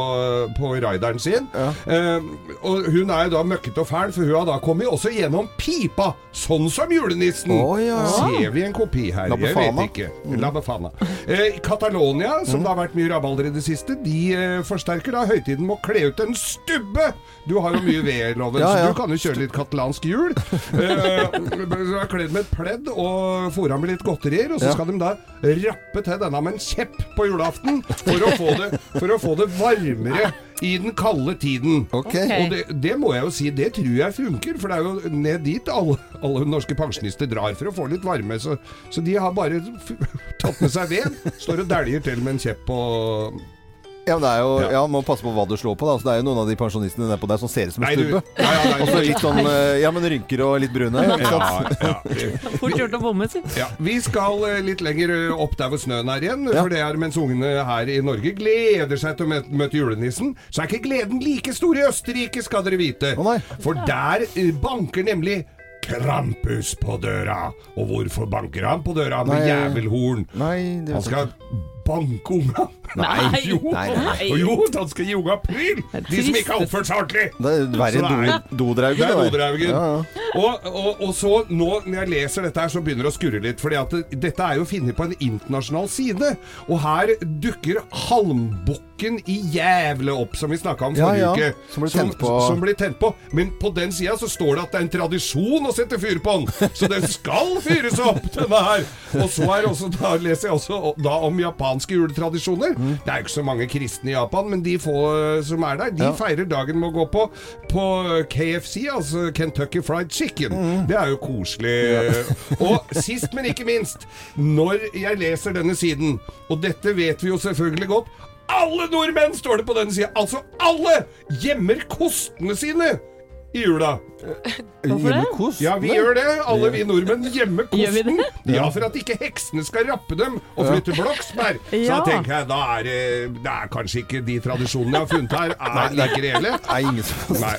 på rideren sin. Uh, og hun er jo da møkkete og fæl, for hun har da kommet også gjennom pipa, sånn som julenissen. Oh, ja. Ser vi en kopi her? La Befana. Vet ikke. La Befana. Eh, Catalonia, som det har vært mye rabalder i det siste, de eh, forsterker da høytiden med å kle ut en stubbe. Du har jo mye ved, Loven, Ja, ja. så du kan jo kjøre litt katalansk jul. Eh, så er kledd med et pledd og fôra med litt godterier, og så Ja. skal de da rappe til denne med en kjepp på julaften for å få det, for å få det varmere I den kalde tiden. Ok. Og det, det må jeg jo si, det tror jeg funker. For det er jo ned dit alle, alle norske pensjonister drar for å få litt varme. Så, så de har bare f tatt med seg ved. Står og dæljer til med en kjepp på Ja, men det er jo, Ja. ja, Må passe på hva du slår på. da Så Det er jo noen av de pensjonistene nedpå der som ser ut som en stubbe. Ja, ja, Og så litt sånn eh, Ja, men rynker og litt brune. Fort gjort å bomme, si. Vi skal eh, litt lenger eh, opp der hvor snøen er igjen. Ja. For det er mens ungene her i Norge gleder seg til å møte, julenissen, så er ikke gleden like stor i Østerrike, skal dere vite. Oh, nei. For der banker nemlig Krampus på døra. Og hvorfor banker han på døra med Nei. jævelhorn? Nei, det Han skal banke ungene. Nei. Jo, Nei, nei. Jo, han skal gi unga pryl! De som ikke har oppført seg ordentlig. Det er verre er- do- dodraugen. Det. Dodraugen. Ja, ja. Og, og, og så nå når jeg leser dette her, så begynner det å skurre litt. Fordi at det, dette er jo funnet på en internasjonal side. Og her dukker halmbukken i jævle opp, som vi snakka om forrige ja. uke. Som blir tent på. Som blir tent på. Men på den sida så står det at det er en tradisjon å sette fyr på den. Så den skal fyres opp, denne her. Og så er også, da leser jeg også da om japanske juletradisjoner. Mm. Det er jo ikke så mange kristne i Japan, men de få eh, som er der, de Ja. feirer dagen med å gå på, på KFC, altså Kentucky Fried Chicken. Mm. Det er jo koselig. Og sist, men ikke minst, når jeg leser denne siden, og dette vet vi jo selvfølgelig godt alle nordmenn, står det på denne sida. Altså alle gjemmer kostene sine i jula. Hvorfor det? Hjemmekos? Ja, vi gjør det. Alle vi nordmenn gjemmer kosten. det? Ja, for at ikke heksene skal rappe dem og flytte Bloksberg. Så Ja. da tenker jeg, da er det, det er kanskje ikke de tradisjonene jeg har funnet her, er like reelle. Nei, ingen som Nei.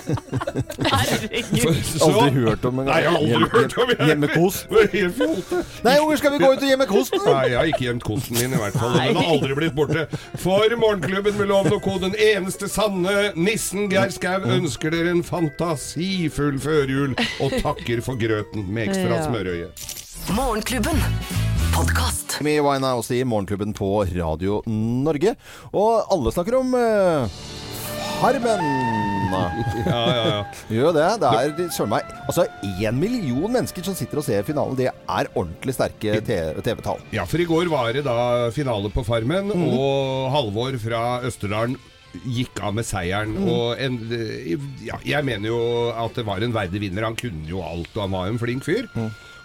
Herregud. Aldri hørt om en Nei, jeg har aldri hørt om jeg- hjemmekos. Det helt fjolte. Nei, unger, skal vi gå ut og gjemme kosten? Nei, jeg har ikke gjemt kosten min i hvert fall. Den har aldri blitt borte. For Morgenklubben med Loven og Co., den eneste sanne nissen Geir Skau, ønsker dere en fantasifull førjul og takker for grøten med ekstra Ja. smørøye. Morgenklubben. Podcast. Vi Wine også i Morgenklubben på Radio Norge. Og alle snakker om uh, Farmen. Ja, ja, ja. Gjør det. Det er søren meg Altså, én million mennesker som sitter og ser finalen. Det er ordentlig sterke TV-tall. Ja, for i går var det da finale på Farmen, og Halvor fra Østerdalen gikk av med seieren. Og en, ja, jeg mener jo at det var en verdig vinner. Han kunne jo alt, og han var jo en flink fyr.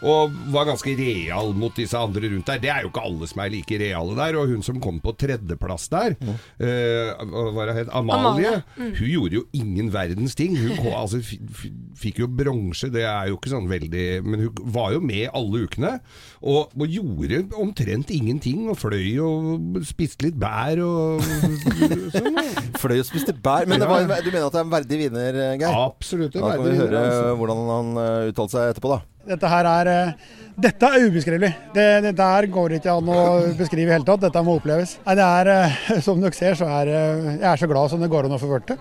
Og var ganske real mot disse andre rundt der. Det er jo ikke alle som er like reale der. Og hun som kom på tredjeplass der, eh, hva var det het? Amalie, hun gjorde jo ingen verdens ting. Hun kom, altså, f f fikk jo bronse, det er jo ikke sånn veldig Men hun var jo med alle ukene. Og, og gjorde omtrent ingenting. Og fløy og spiste litt bær og sånn. Fløy og spiste bær. Men det var, du mener at det er en verdig vinner, Geir? Absolutt en Da kan vi høre vinner, altså. hvordan han uh, uttalte seg etterpå, da. Dette her er eh, Dette er ubeskrivelig. Det, det der går ikke an å beskrive i hele tatt. Dette må oppleves. Nei, det er, eh, Som dere ser, så er eh, jeg er så glad som det går an å få vært det.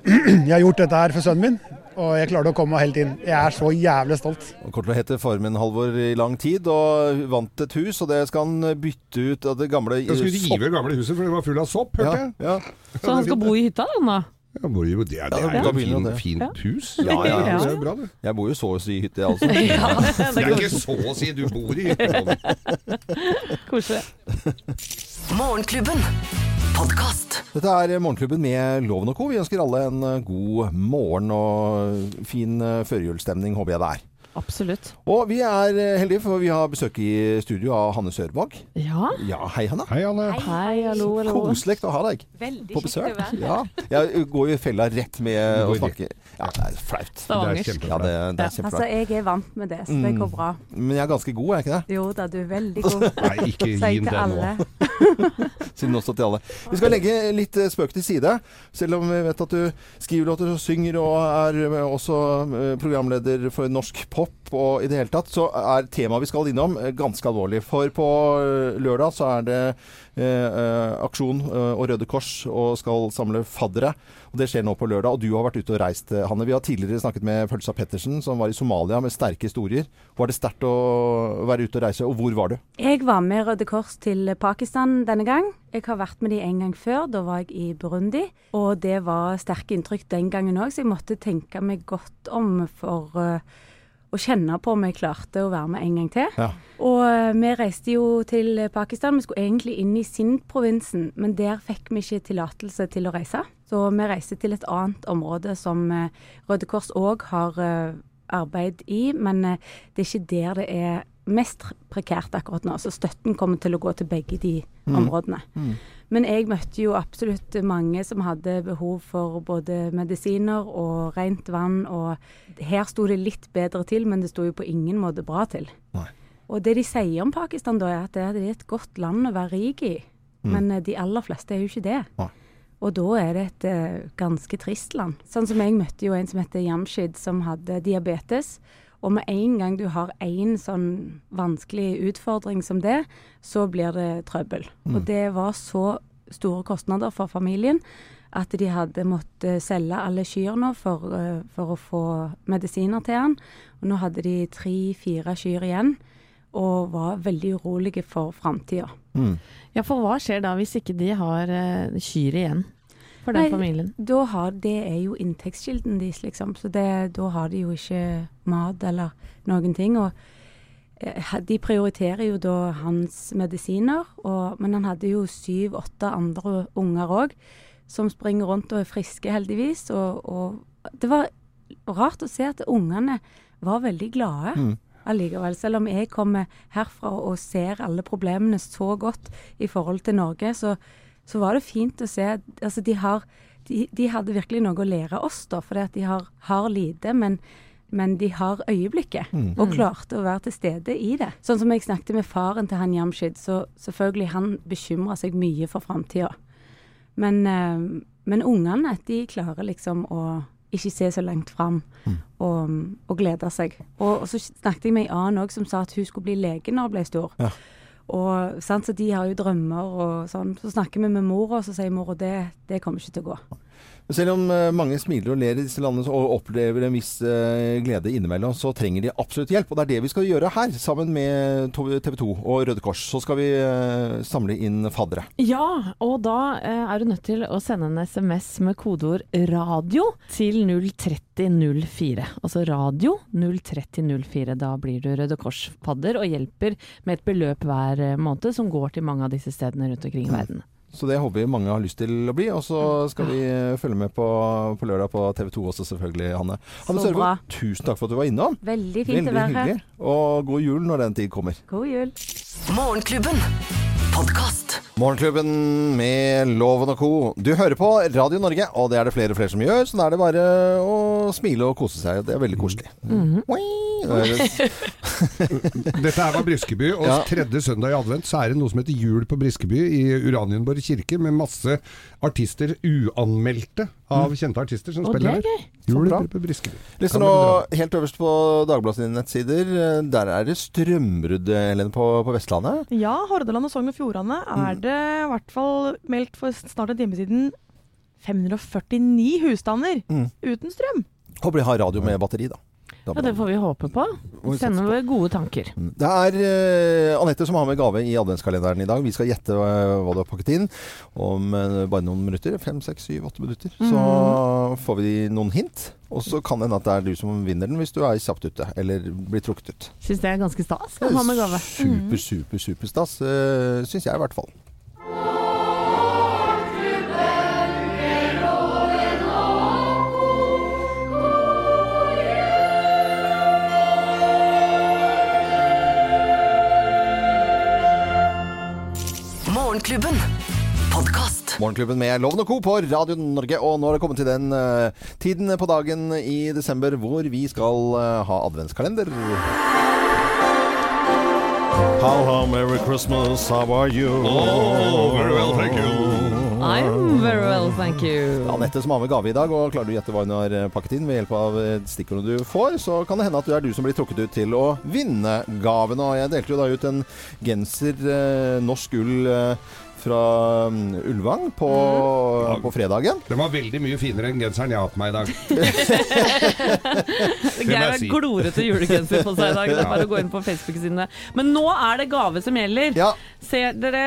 Jeg har gjort dette her for sønnen min, og jeg klarte å komme meg helt inn. Jeg er så jævlig stolt. Han kommer til å hete Farmen Halvor i lang tid, og vant et hus, og det skal han bytte ut av det gamle Da skulle rive gamle huset, for det var full av sopp, hørte Ja, jeg. ja. Så han skal bo i hytta, han da? Ja, det er, det er jo et det. fint, fint hus. Ja, ja, ja. Det er bra, det. Jeg bor jo så å si i hytte, jeg altså. Ja, Det er ikke så å si du bor i Koselig. Morgenklubben. Podkast. Dette er Morgenklubben med Loven og Co. Vi ønsker alle en god morgen og fin eh, førjulsstemning, håper jeg det er. Absolutt. Og vi er eh, heldige, for vi har besøk i studio av Hanne Sørvåg. Ja. Ja, hei Hanne. Hei, Hanne. Hei, hallo, hallo. Koselig å ha deg Veldig på besøk. kjekt Ja. Jeg går jo i fella rett med å snakke. Ja, det er flaut. Det er Stavangersk. Ja, kjempebra. det, det er Altså, jeg er vant med det, så det går bra. Men jeg er ganske god, er jeg ikke det? Jo da, du er veldig god. Nei, ikke gi den det alle. nå. Siden også til alle. Vi skal legge litt eh, spøk til side. Selv om vi vet at du skriver låter og synger og er eh, også eh, programleder for norsk pop og i det hele tatt, så er temaet vi skal innom ganske alvorlig. For på lørdag så er det aksjon eh, og Røde Kors og skal samle faddere. Og Det skjer nå på lørdag. Og du har vært ute og reist, eh, Hanne. Vi har tidligere snakket med Følsa Pettersen, som var i Somalia med sterke historier. Var det sterkt å være ute og reise, og hvor var du? Jeg var med Røde Kors til Pakistan denne gang. Jeg har vært med de en gang før. Da var jeg i Burundi. Og det var sterke inntrykk den gangen òg, så jeg måtte tenke meg godt om for eh, å kjenne på om jeg klarte å være med en gang til. Ja. Og eh, vi reiste jo til Pakistan. Vi skulle egentlig inn i Sindh-provinsen, men der fikk vi ikke tillatelse til å reise. Så vi reiste til et annet område som eh, Røde Kors òg har eh, arbeid i, men det er ikke der det er mest prekært akkurat nå. Så støtten kommer til å gå til begge de områdene. Men jeg møtte jo absolutt mange som hadde behov for både medisiner og rent vann. Og her sto det litt bedre til, men det sto jo på ingen måte bra til. Nei. Og det de sier om Pakistan da, er at det er et godt land å være rik i. Men eh, de aller fleste er jo ikke det. Nei. Og da er det et uh, ganske trist land. Sånn som jeg møtte jo en som heter Jamshid, som hadde diabetes. Og med en gang du har én sånn vanskelig utfordring som det, så blir det trøbbel. Og det var så store kostnader for familien at de hadde måttet selge alle kyrne for, eh, for å få medisiner til han. Og nå hadde de tre-fire kyr igjen, og var veldig urolige for framtida. Ja, for hva skjer da hvis ikke de har uh, kyr igjen for den Nei, familien? Da har, det er jo inntektskilden deres, liksom. Så det, da har de jo ikke mat eller noen ting. Og eh, de prioriterer jo da hans medisiner, og, men han hadde jo syv-åtte andre unger òg, som springer rundt og er friske, heldigvis. Og, og det var rart å se at ungene var veldig glade. Allikevel, selv om jeg kommer herfra og ser alle problemene så godt i forhold til Norge, så, så var det fint å se altså de, har, de, de hadde virkelig noe å lære oss, da, fordi at de har, har lite, men, men de har øyeblikket, og klarte å være til stede i det. Sånn som jeg snakket med faren til han Jamshid, så selvfølgelig han bekymra seg mye for framtida. Men, eh, men ungene, de klarer liksom å ikke se så langt fram og, og glede seg. Og, og så snakket jeg med ei annen òg som sa at hun skulle bli lege når hun ble stor. Ja. Og sant, Så de har jo drømmer og sånn. Så snakker vi med mora, og så sier mora det, det kommer ikke til å gå. Men selv om eh, mange smiler og ler i disse landene og opplever en viss eh, glede innimellom, så trenger de absolutt hjelp. Og det er det vi skal gjøre her, sammen med TV 2 og Røde Kors. Så skal vi eh, samle inn faddere. Ja, og da er du nødt til å sende en SMS med kodeord 'radio' til 03004. Altså radio 03004. Da blir du Røde Kors-fadder og hjelper med et beløp hver måned som går til mange av disse stedene rundt omkring i verden. Så det håper vi mange har lyst til å bli. Og så skal vi eh, følge med på, på lørdag på TV 2 også, selvfølgelig, Hanne. Hanne. Sørvold, tusen takk for at du var innom. Veldig fint Veldig å være her. hyggelig. Og god jul når den tid kommer. God jul. Morgenklubben. Podkast. Morgenklubben med Loven og co. Du hører på Radio Norge, og det er det flere og flere som gjør, så da er det bare å smile og kose seg. Det er veldig koselig. Mm -hmm. det er- Dette her var Briskeby, og Ja. tredje søndag i advent så er det noe som heter Jul på Briskeby i Uranienborg kirke, med masse artister, uanmeldte av kjente artister, som spiller er her. Jul på Briskeby. Lister og nå helt øverst på Dagbladet sine nettsider. Der er det strømbrudd, Helene, på, på Vestlandet. Ja, Hordaland og Sogn og Fjordane er det i hvert fall meldt for snart en time siden 549 husstander Mm. uten strøm. Håper de har radio med batteri, da. Da Ja, det får vi håpe på. vi sender Sende på. gode tanker. Det er uh, Anette som har med gave i adventskalenderen i dag. Vi skal gjette uh, hva du har pakket inn om uh, bare noen minutter. Fem, seks, syv, åtte minutter. Så Mm. får vi noen hint. Og så kan det hende at det er du som vinner den hvis du er kjapt ute, eller blir trukket ut. Syns det er ganske stas å ha med gave. Super, super, superstas, uh, syns jeg i hvert fall. Morgenklubben. Med Loven og Co. på Radio Norge. Og nå har det kommet til den uh, tiden på dagen i desember hvor vi skal uh, ha adventskalender. How, how, Merry Christmas, how are you? Oh, very well, thank you. I'm very well, thank you. Anette som har med gave i dag, og klarer du å gjette hva hun har eh, pakket inn ved hjelp av eh, stikkordene du får, så kan det hende at det er du som blir trukket ut til å vinne gaven. Og jeg delte jo da ut en genser, eh, norsk ull eh, fra mm, Ulvang på, på fredagen. Den var veldig mye finere enn genseren jeg har på meg i dag. Geir har si. glorete julegenser på seg i dag. Det er bare å gå inn på Facebook-sidene. Men nå er det gave som gjelder. Ja. Ser dere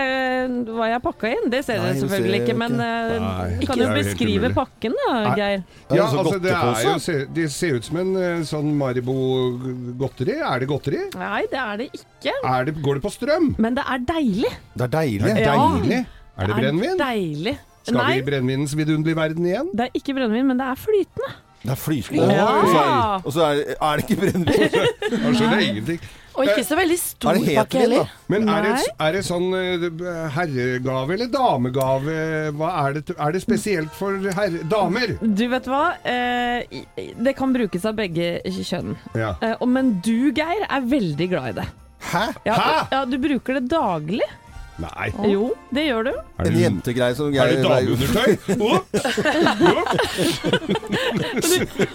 hva jeg har pakka inn? Det ser Nei, dere selvfølgelig ser ikke, men eh, Nei, du kan jo beskrive pakken da, Geir. Ja, altså altså det, er jo, det, ser ut som en eh, sånn Maribo-godteri. Er det godteri? Nei, det er det ikke. Er det, går det på strøm? Men det er deilig. Det er deilig. Ja. deilig. Er det brennevin? deilig. Skal Nei. vi i brennevinens vidunderlige verden igjen? Det er ikke brennevin, men det er flytende. Det er flytende. Ja. Og så er, og så er, er det ikke brennevin. Jeg skjønner ingenting. Og ikke så veldig stor pakke heller. Men er det, er det sånn eh, herregave eller damegave? Hva er, det, er det spesielt for herre, damer? Du vet hva? Eh, det kan brukes av begge kjønn. Ja. Eh, men du, Geir, er veldig glad i det. Hæ? Ja, Hæ? ja, Du bruker det daglig. Nei. Jo, det gjør du. Er En det, jentegreie som er det dameundertøy?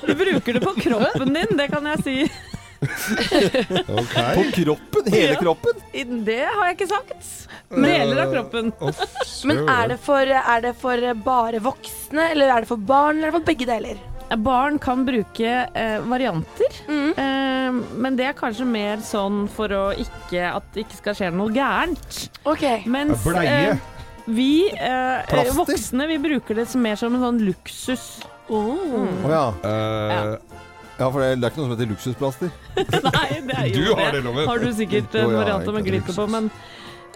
Du bruker det på kroppen din, det kan jeg si. okay. På kroppen? Hele Ja. kroppen? Det har jeg ikke sagt. Deler av kroppen. Men er det, for, er det for bare voksne, eller er det for barn, eller er det for begge deler? Barn kan bruke eh, varianter, Mm. eh, men det er kanskje mer sånn for å ikke, at det ikke skal skje noe gærent. Ok. Mens eh, vi eh, voksne vi bruker det som mer som en sånn luksus. Oh. Oh, ja. Eh, ja, for det, det er ikke noe som heter luksusplaster. Nei, det er jo Du har det, Loven. Har du sikkert en ja, variant med glitter på, men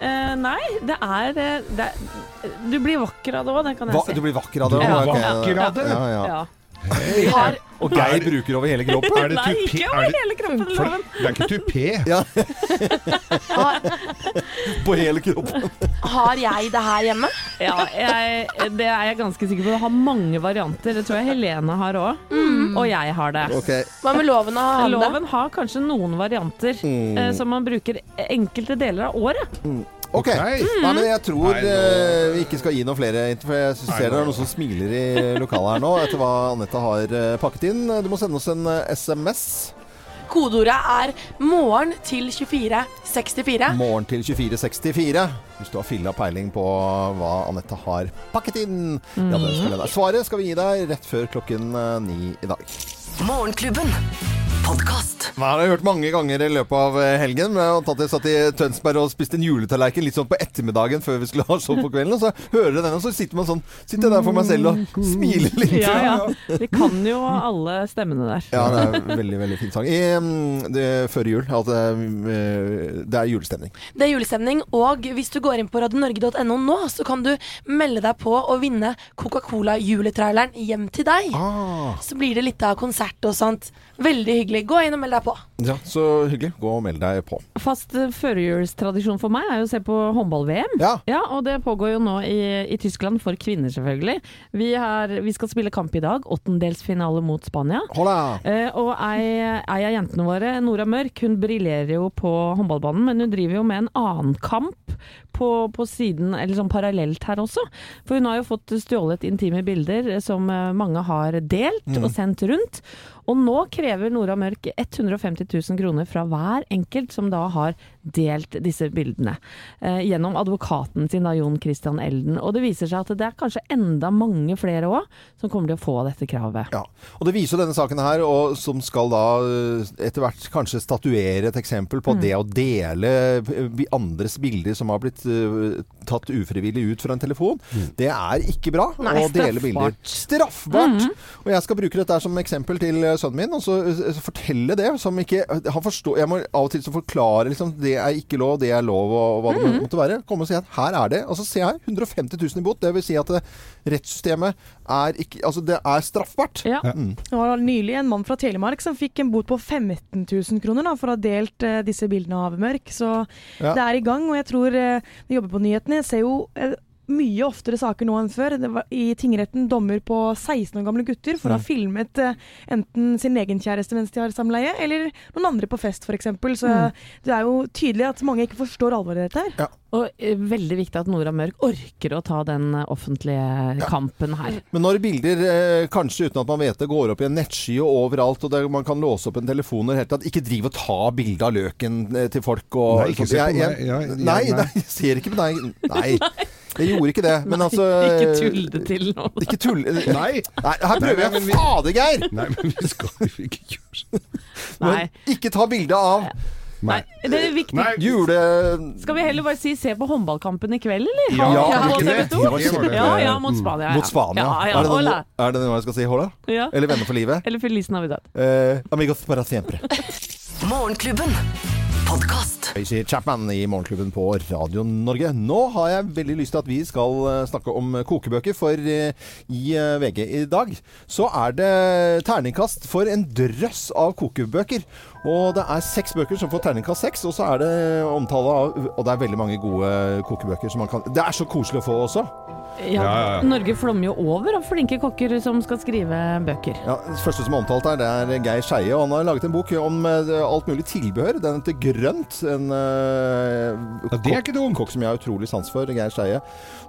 Uh, Nei, det er, eh, det er Du blir vakker av det òg, det kan jeg Va, si. du blir vakker av det? Ja. Okay. Vakker av det? Ja, ja. Ja. Har, Og Geir bruker over hele kroppen. er det Nei, tupé? ikke Er over det, hele kroppen, for, det er ikke tupé. Ja, på hele kroppen. har jeg det her hjemme? Ja, jeg, det er jeg ganske sikker på. Det har mange varianter. Det tror jeg Helene har òg. Og jeg har det. Okay. Hva med loven Har han det? Loven har kanskje noen varianter Mm. eh, som man bruker enkelte deler av året. Ok. Ok. Nei, men jeg tror Nei, nå- eh, vi ikke skal gi noen flere, for jeg ser det er noen som smiler i lokalet her nå etter hva Anette har eh, pakket inn. Du må sende oss en eh, SMS. Kodeordet er morgen til 2464. Morgen til 2464. Hvis du har filla peiling på hva Anette har pakket inn. Ja, det skal deg. Svaret skal vi gi deg rett før klokken eh, ni i dag. Morgenklubben. Podkast. Hva har jeg hørt mange ganger i løpet av eh, helgen. Men jeg har satt i Tønsberg og spiste en juletallerken litt sånn på ettermiddagen før vi skulle ha show på kvelden. Og så hører jeg den, og så sitter man sånn Sitter jeg der for meg selv og smiler litt. Ja, ja. Vi kan jo alle stemmene der. Ja, det er en veldig veldig fin sang. I, mm, det, før jul. At det, er julestemning. Det er julestemning, og hvis du går inn på radionorge.no nå, så kan du melde deg på å vinne Coca-Cola-juletraileren hjem til deg. Ah, Så blir det litt av konsert og sånt. Veldig hyggelig. Gå inn og meld deg på. ja, så hyggelig. Gå og meld deg på. Fast eh, førjulstradisjon for meg er jo å se på håndball-VM. Ja. Ja, og det pågår jo nå i, i Tyskland for kvinner, selvfølgelig. Vi, er, vi skal spille kamp i dag. Åttendelsfinale mot Spania. Hola! Eh, og ei, av jentene våre, Nora Mørk, hun briljerer jo på håndballbanen, men hun driver jo med en annen kamp på, på siden, eller sånn parallelt her også. For hun har jo fått stjålet intime bilder som eh, mange har delt og sendt rundt. Og nå krever Nora Mørk 150 000 kroner fra hver enkelt som da har delt disse bildene. Eh, gjennom advokaten sin, da, Jon Christian Elden. Og det viser seg at det er kanskje enda mange flere òg som kommer til å få dette kravet. Ja, og Det viser jo denne saken her, og som skal da eh, etter hvert kanskje statuere et eksempel Mm. på det å dele eh, andres bilder som har blitt tatt ufrivillig ut fra en telefon. Det er ikke bra Nei, å dele straffbart. bilder. Straffbart! Mm. Og jeg skal bruke dette som eksempel til sønnen min, og så fortelle det som ikke Han forstår Jeg må av og til så forklare liksom det er ikke lov, det er lov, og, hva hva Mm. det måtte være. Komme og si at her er det. Altså se her, 150 000 i bot. Det vil si at det, rettssystemet er ikke Altså det er straffbart. Ja. Mm. Det var nylig en mann fra Telemark som fikk en bot på 15 000 kroner da, for å ha delt eh, disse bildene av Mørk. Så Ja. det er i gang, og jeg tror eh, vi jobber på nyhetene. Jeg ser jo eh, mye oftere saker nå enn før. Det var I tingretten dommer på 16 år gamle gutter for å ha filmet eh, enten sin egen kjæreste mens de har samleie, eller noen andre på fest f.eks. Så det er jo tydelig at mange ikke forstår alvoret i dette her. Og eh, veldig viktig at Nora Mørk orker å ta den eh, offentlige kampen her. Men når bilder, eh, kanskje uten at man vet det, går opp i en nettsky og overalt, og det, man kan låse opp en telefon og helt tatt, ikke driv og ta bilde av løken eh, til folk og Nei, ikke se på Jeg- meg. jeg- Ja, ja, nei, nei. nei, jeg ser ikke på deg. Nei. Jeg gjorde ikke det. Men altså Ikke tull det til nå. Ikke tull. Nei. Nei, her prøver Nei, jeg. men Fader, Geir! Nei, men vi skal jo ikke gjøre sånn. Men ikke ta bilde av Nei. Det er viktig. Nei. jule... Skal vi heller bare si se på håndballkampen i kveld, eller? Ja, Ja, ja, det? Det Ja, ja, mot Spania. Ja. Mot Spania. Ja, ja. Er, det noe, er det noe jeg skal si? Hola? Ja. Eller Venner for livet? Eller Feliz Navidad. Eh, amigos para siempre. Morgenklubben. Podkast. Tracy Chapman i Morgenklubben på Radio Norge. Nå har jeg veldig lyst til at vi skal eh, snakke om kokebøker, for eh, i eh, VG i dag så er det terningkast for en drøss av kokebøker. Og det er seks bøker som får terningkast seks, og så er det omtale av Og det er veldig mange gode kokebøker som man kan Det er så koselig å få også. Ja, Ja, ja, ja. Norge flommer jo over av flinke kokker som skal skrive bøker. Ja, det første som er omtalt her, det er Geir Skeie. Han har laget en bok om alt mulig tilbehør. Den heter Grønt. En uh, Ja, det er ikke kokk som jeg har utrolig sans for, Geir Skeie.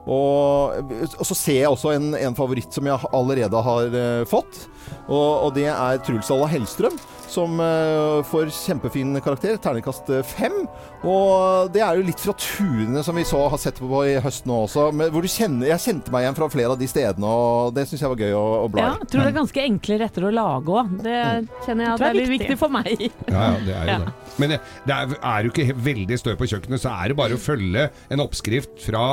Og, og så ser jeg også en, en favoritt som jeg allerede har uh, fått. Og, og det er Truls Alla Hellstrøm. Som eh, får kjempefin karakter. Terningkast eh, fem. Og det er jo litt fra turene som vi så har sett på i høst nå også. Men hvor du kjenner, jeg kjente meg igjen fra flere av de stedene, og det syns jeg var gøy å, å bla Ja, i. jeg tror det er ganske enkle retter å lage òg. Det kjenner jeg at det er litt viktig. for meg. Ja, ja, det er jo Ja. det. Men det, det er, er jo ikke veldig stø på kjøkkenet, så er det bare å følge en oppskrift fra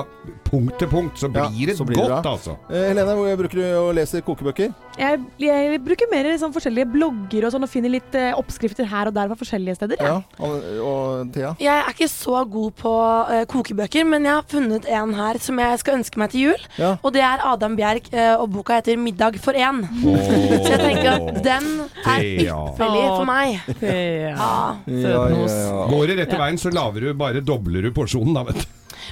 punkt til punkt, så Ja, blir det så blir godt, det. altså. Eh, Helene, hvor bruker du å lese kokebøker? Jeg, jeg bruker mer liksom, forskjellige blogger og sånn, og finner litt eh, oppskrifter her og der fra forskjellige steder. Ja. Og, og Thea? Jeg er ikke så god på eh, kokebøker, men jeg har funnet en her som jeg skal ønske meg til jul. Ja. Og det er Adam Bjerk, eh, og boka heter 'Middag for én'. Så jeg tenker at den er Thea. ypperlig for meg. Ja. Går det rett i veien, så laver du bare dobler du porsjonen, da, vet du.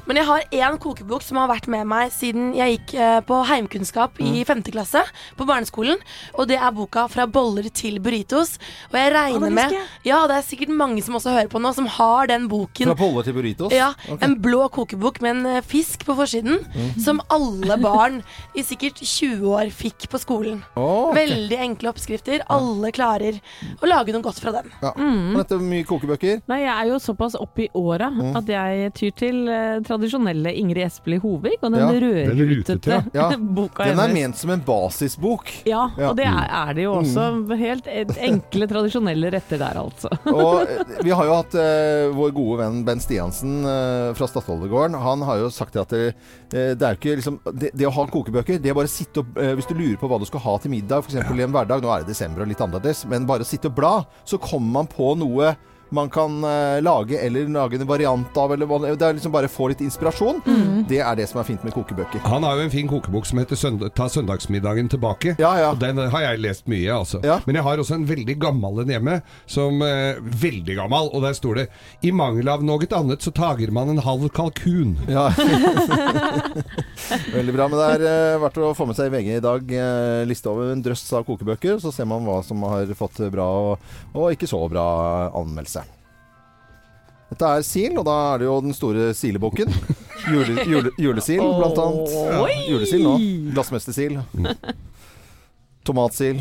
Men jeg har én kokebok som har vært med meg siden jeg gikk eh, på heimkunnskap i femte klasse på barneskolen. Og det er boka 'Fra boller til burritos'. Og jeg regner med. Ja, det er sikkert mange som også hører på nå, som har den boken. Fra boller til burritos? Ja, Okay. En blå kokebok med en eh, fisk på forsiden, som alle barn i sikkert 20 år fikk på skolen. Oh, okay. Veldig enkle oppskrifter. Alle klarer å lage noe godt fra den. Ja. og dette er mye kokebøker. Nei, jeg er jo såpass opp i åra Mm. at jeg tyr til eh, tradisjonelle Ingrid Espelid Hovig og den Ja, rødrutete ja. boka Den er ment som en basisbok. Ja, Ja. Mm. og det er, er det jo også. Helt enkle, tradisjonelle retter der, altså. Og eh, vi har jo hatt uh, vår gode venn Ben Stiansen uh, fra Stadholdegården. Han har jo sagt at det, uh, det er ikke liksom det, det å ha kokebøker, det er bare å sitte eh, Hvis du lurer på hva du skal ha til middag, f.eks. i en hverdag, nå er det desember og litt annerledes, men bare å sitte og bla, så kommer man på noe man kan uh, lage, eller lage en variant av, eller det er liksom bare få litt inspirasjon. Det er det som er fint med kokebøker. Han har jo en fin kokebok som heter Sønd 'Ta søndagsmiddagen tilbake'. Ja, ja. Og Den har jeg lest mye, altså. Ja. Men jeg har også en veldig gammel en hjemme. Som uh, Veldig gammel. Og der står det 'I mangel av noe annet, så tager man en halv kalkun'. Ja. Veldig bra. Men det er uh, verdt å få med seg i VG i dag. uh, liste over en drøss av kokebøker, så ser man hva som har fått bra og, og ikke så bra anmeldelse. Dette er Sil, og da er det jo den store silebukken. Jule, jule, julesil, blant annet. Ja, Julesil nå. Glassmestersil. Tomatsil.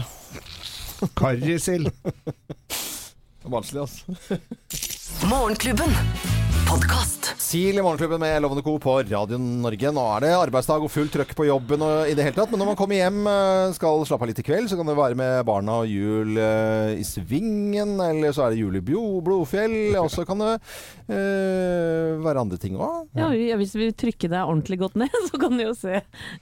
Karrisil. Vanskelig, altså. Morgenklubben. Podkast. Sil i Morgenklubben med Lovende Co. på Radio Norge. Nå er det arbeidsdag og fullt trøkk på jobben og i det hele tatt. Men når man kommer hjem, eh, skal slappe av litt i kveld, så kan det være med barna og jul eh, i Svingen. Eller så er det jul i Blo- Blodfjell. Og så kan det eh, være andre ting òg. Ja, ja, hvis vi trykker deg ordentlig godt ned, så kan du jo se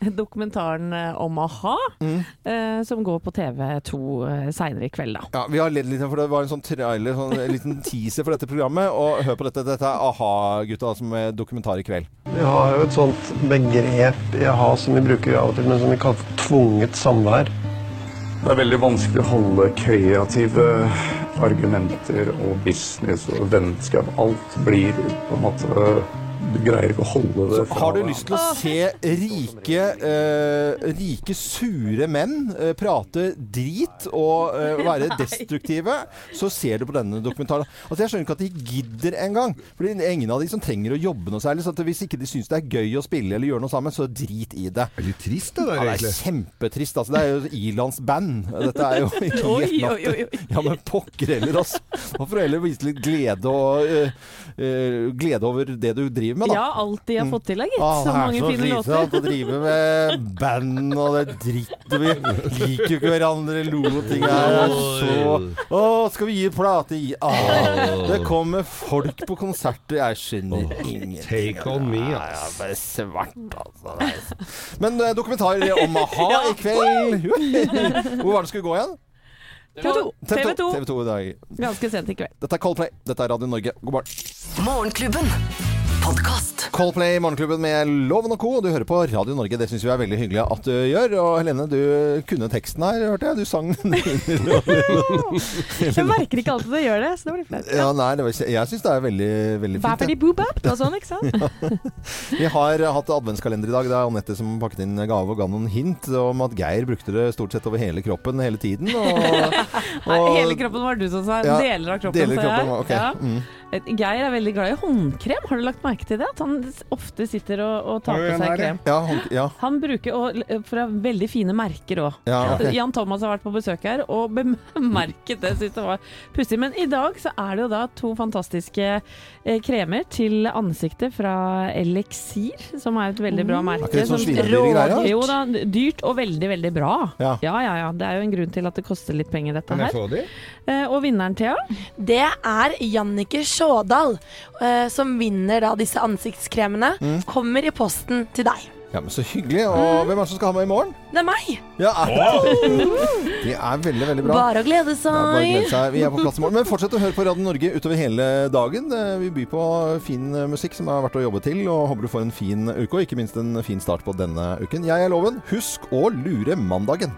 dokumentaren om a-ha, Mm. eh, som går på TV2 eh, seinere i kveld, da. Ja, vi har ledd litt, for det var en sånn trailer, sånn, en liten teaser for dette programmet. Og hør på dette. Dette er a-ha-gutta som er dokumentar i kveld. Vi har jo et sånt begrep i a-ha som vi bruker av og til, men som vi kaller for tvunget samvær. Det er veldig vanskelig å holde kreative argumenter og business og vennskap. Alt blir på en måte greier ikke å holde det fra Har du lyst til å se rike, eh, rike sure menn eh, prate drit og eh, være destruktive, så ser du på denne dokumentaren. Altså Jeg skjønner ikke at de gidder engang. For det er ingen av de som trenger å jobbe noe særlig. Så at hvis ikke de syns det er gøy å spille eller gjøre noe sammen, så drit i det. Det er litt trist, det der, Ja, det er kjempetrist. Altså, det er jo Ilans band. Dette er jo natt- oi, oi. Ja, men pokker heller, altså. Man får heller vise litt glede og uh, uh, glede over det du driver med, da. Ja, alt de har fått til, da, gitt. Ah, så det er så fine slitsomt å drive med band og det dritt. Vi liker jo ikke hverandre. Lo-ting er så Å, skal vi gi plate i ah, Det kommer folk på konserter. Jeg skjønner ingenting. Take on me, ass. ja, bare svart, altså. Er- Men eh, dokumentar om a-ha i kveld. Hvor var det skulle gå igjen? TV 2. TV 2. TV 2 i dag. Ganske sent i kveld. Dette er Coldplay. Dette er Radio Norge. God morgen. Morgenklubben. Podkast. Coldplay Morgenklubben med Loven og Co. Du hører på Radio Norge. Det syns vi er veldig hyggelig at du gjør. Og Helene, du kunne teksten her, hørte jeg. Du sang den. Jeg merker ikke alltid at jeg gjør det, så det blir flaut. Ja, nei, det var, jeg syns det er veldig, veldig fint. Bappity det. boop bap, det var sånn, ikke sant? Vi har hatt adventskalender i dag. Det er Anette som pakket inn gave og ga noen hint om at Geir brukte det stort sett over hele kroppen hele tiden. Og, Nei, hele kroppen var du som sa. Ja, deler av kroppen. deler sa jeg. kroppen, ok. Ja. Mm. Geir er veldig glad i håndkrem. Har du lagt merke til det? At han ofte sitter og, og tar på seg krem. Ja, hånd- ja. Han bruker og, fra veldig fine merker òg. Ja, okay. Jan Thomas har vært på besøk her og bemerket det. Syntes det var pussig. Men i dag så er det jo da to fantastiske eh, kremer til ansiktet fra Elixir, som er et veldig bra merke. Mm. sånn som- greier. Jo da, dyrt og veldig, veldig bra. Ja. ja, ja. ja. Det er jo en grunn til at det koster litt penger, dette her. de? Eh, og vinneren, Thea? Det er Jannike Sjådal eh, som vinner da disse ansiktskremene. Mm. Kommer i posten til deg. Ja, men Så hyggelig. Og hvem er det som skal ha med i morgen? Det er meg! Ja, Det er veldig, veldig bra. Bare å glede Ja, bare glede seg. seg. Vi er på plass i morgen. Men fortsett å høre på Radio Norge utover hele dagen. Eh, Vi byr på fin eh, musikk som er verdt å jobbe til, og håper du får en fin uke, og ikke minst en fin start på denne uken. Jeg er Loven. Husk å lure mandagen.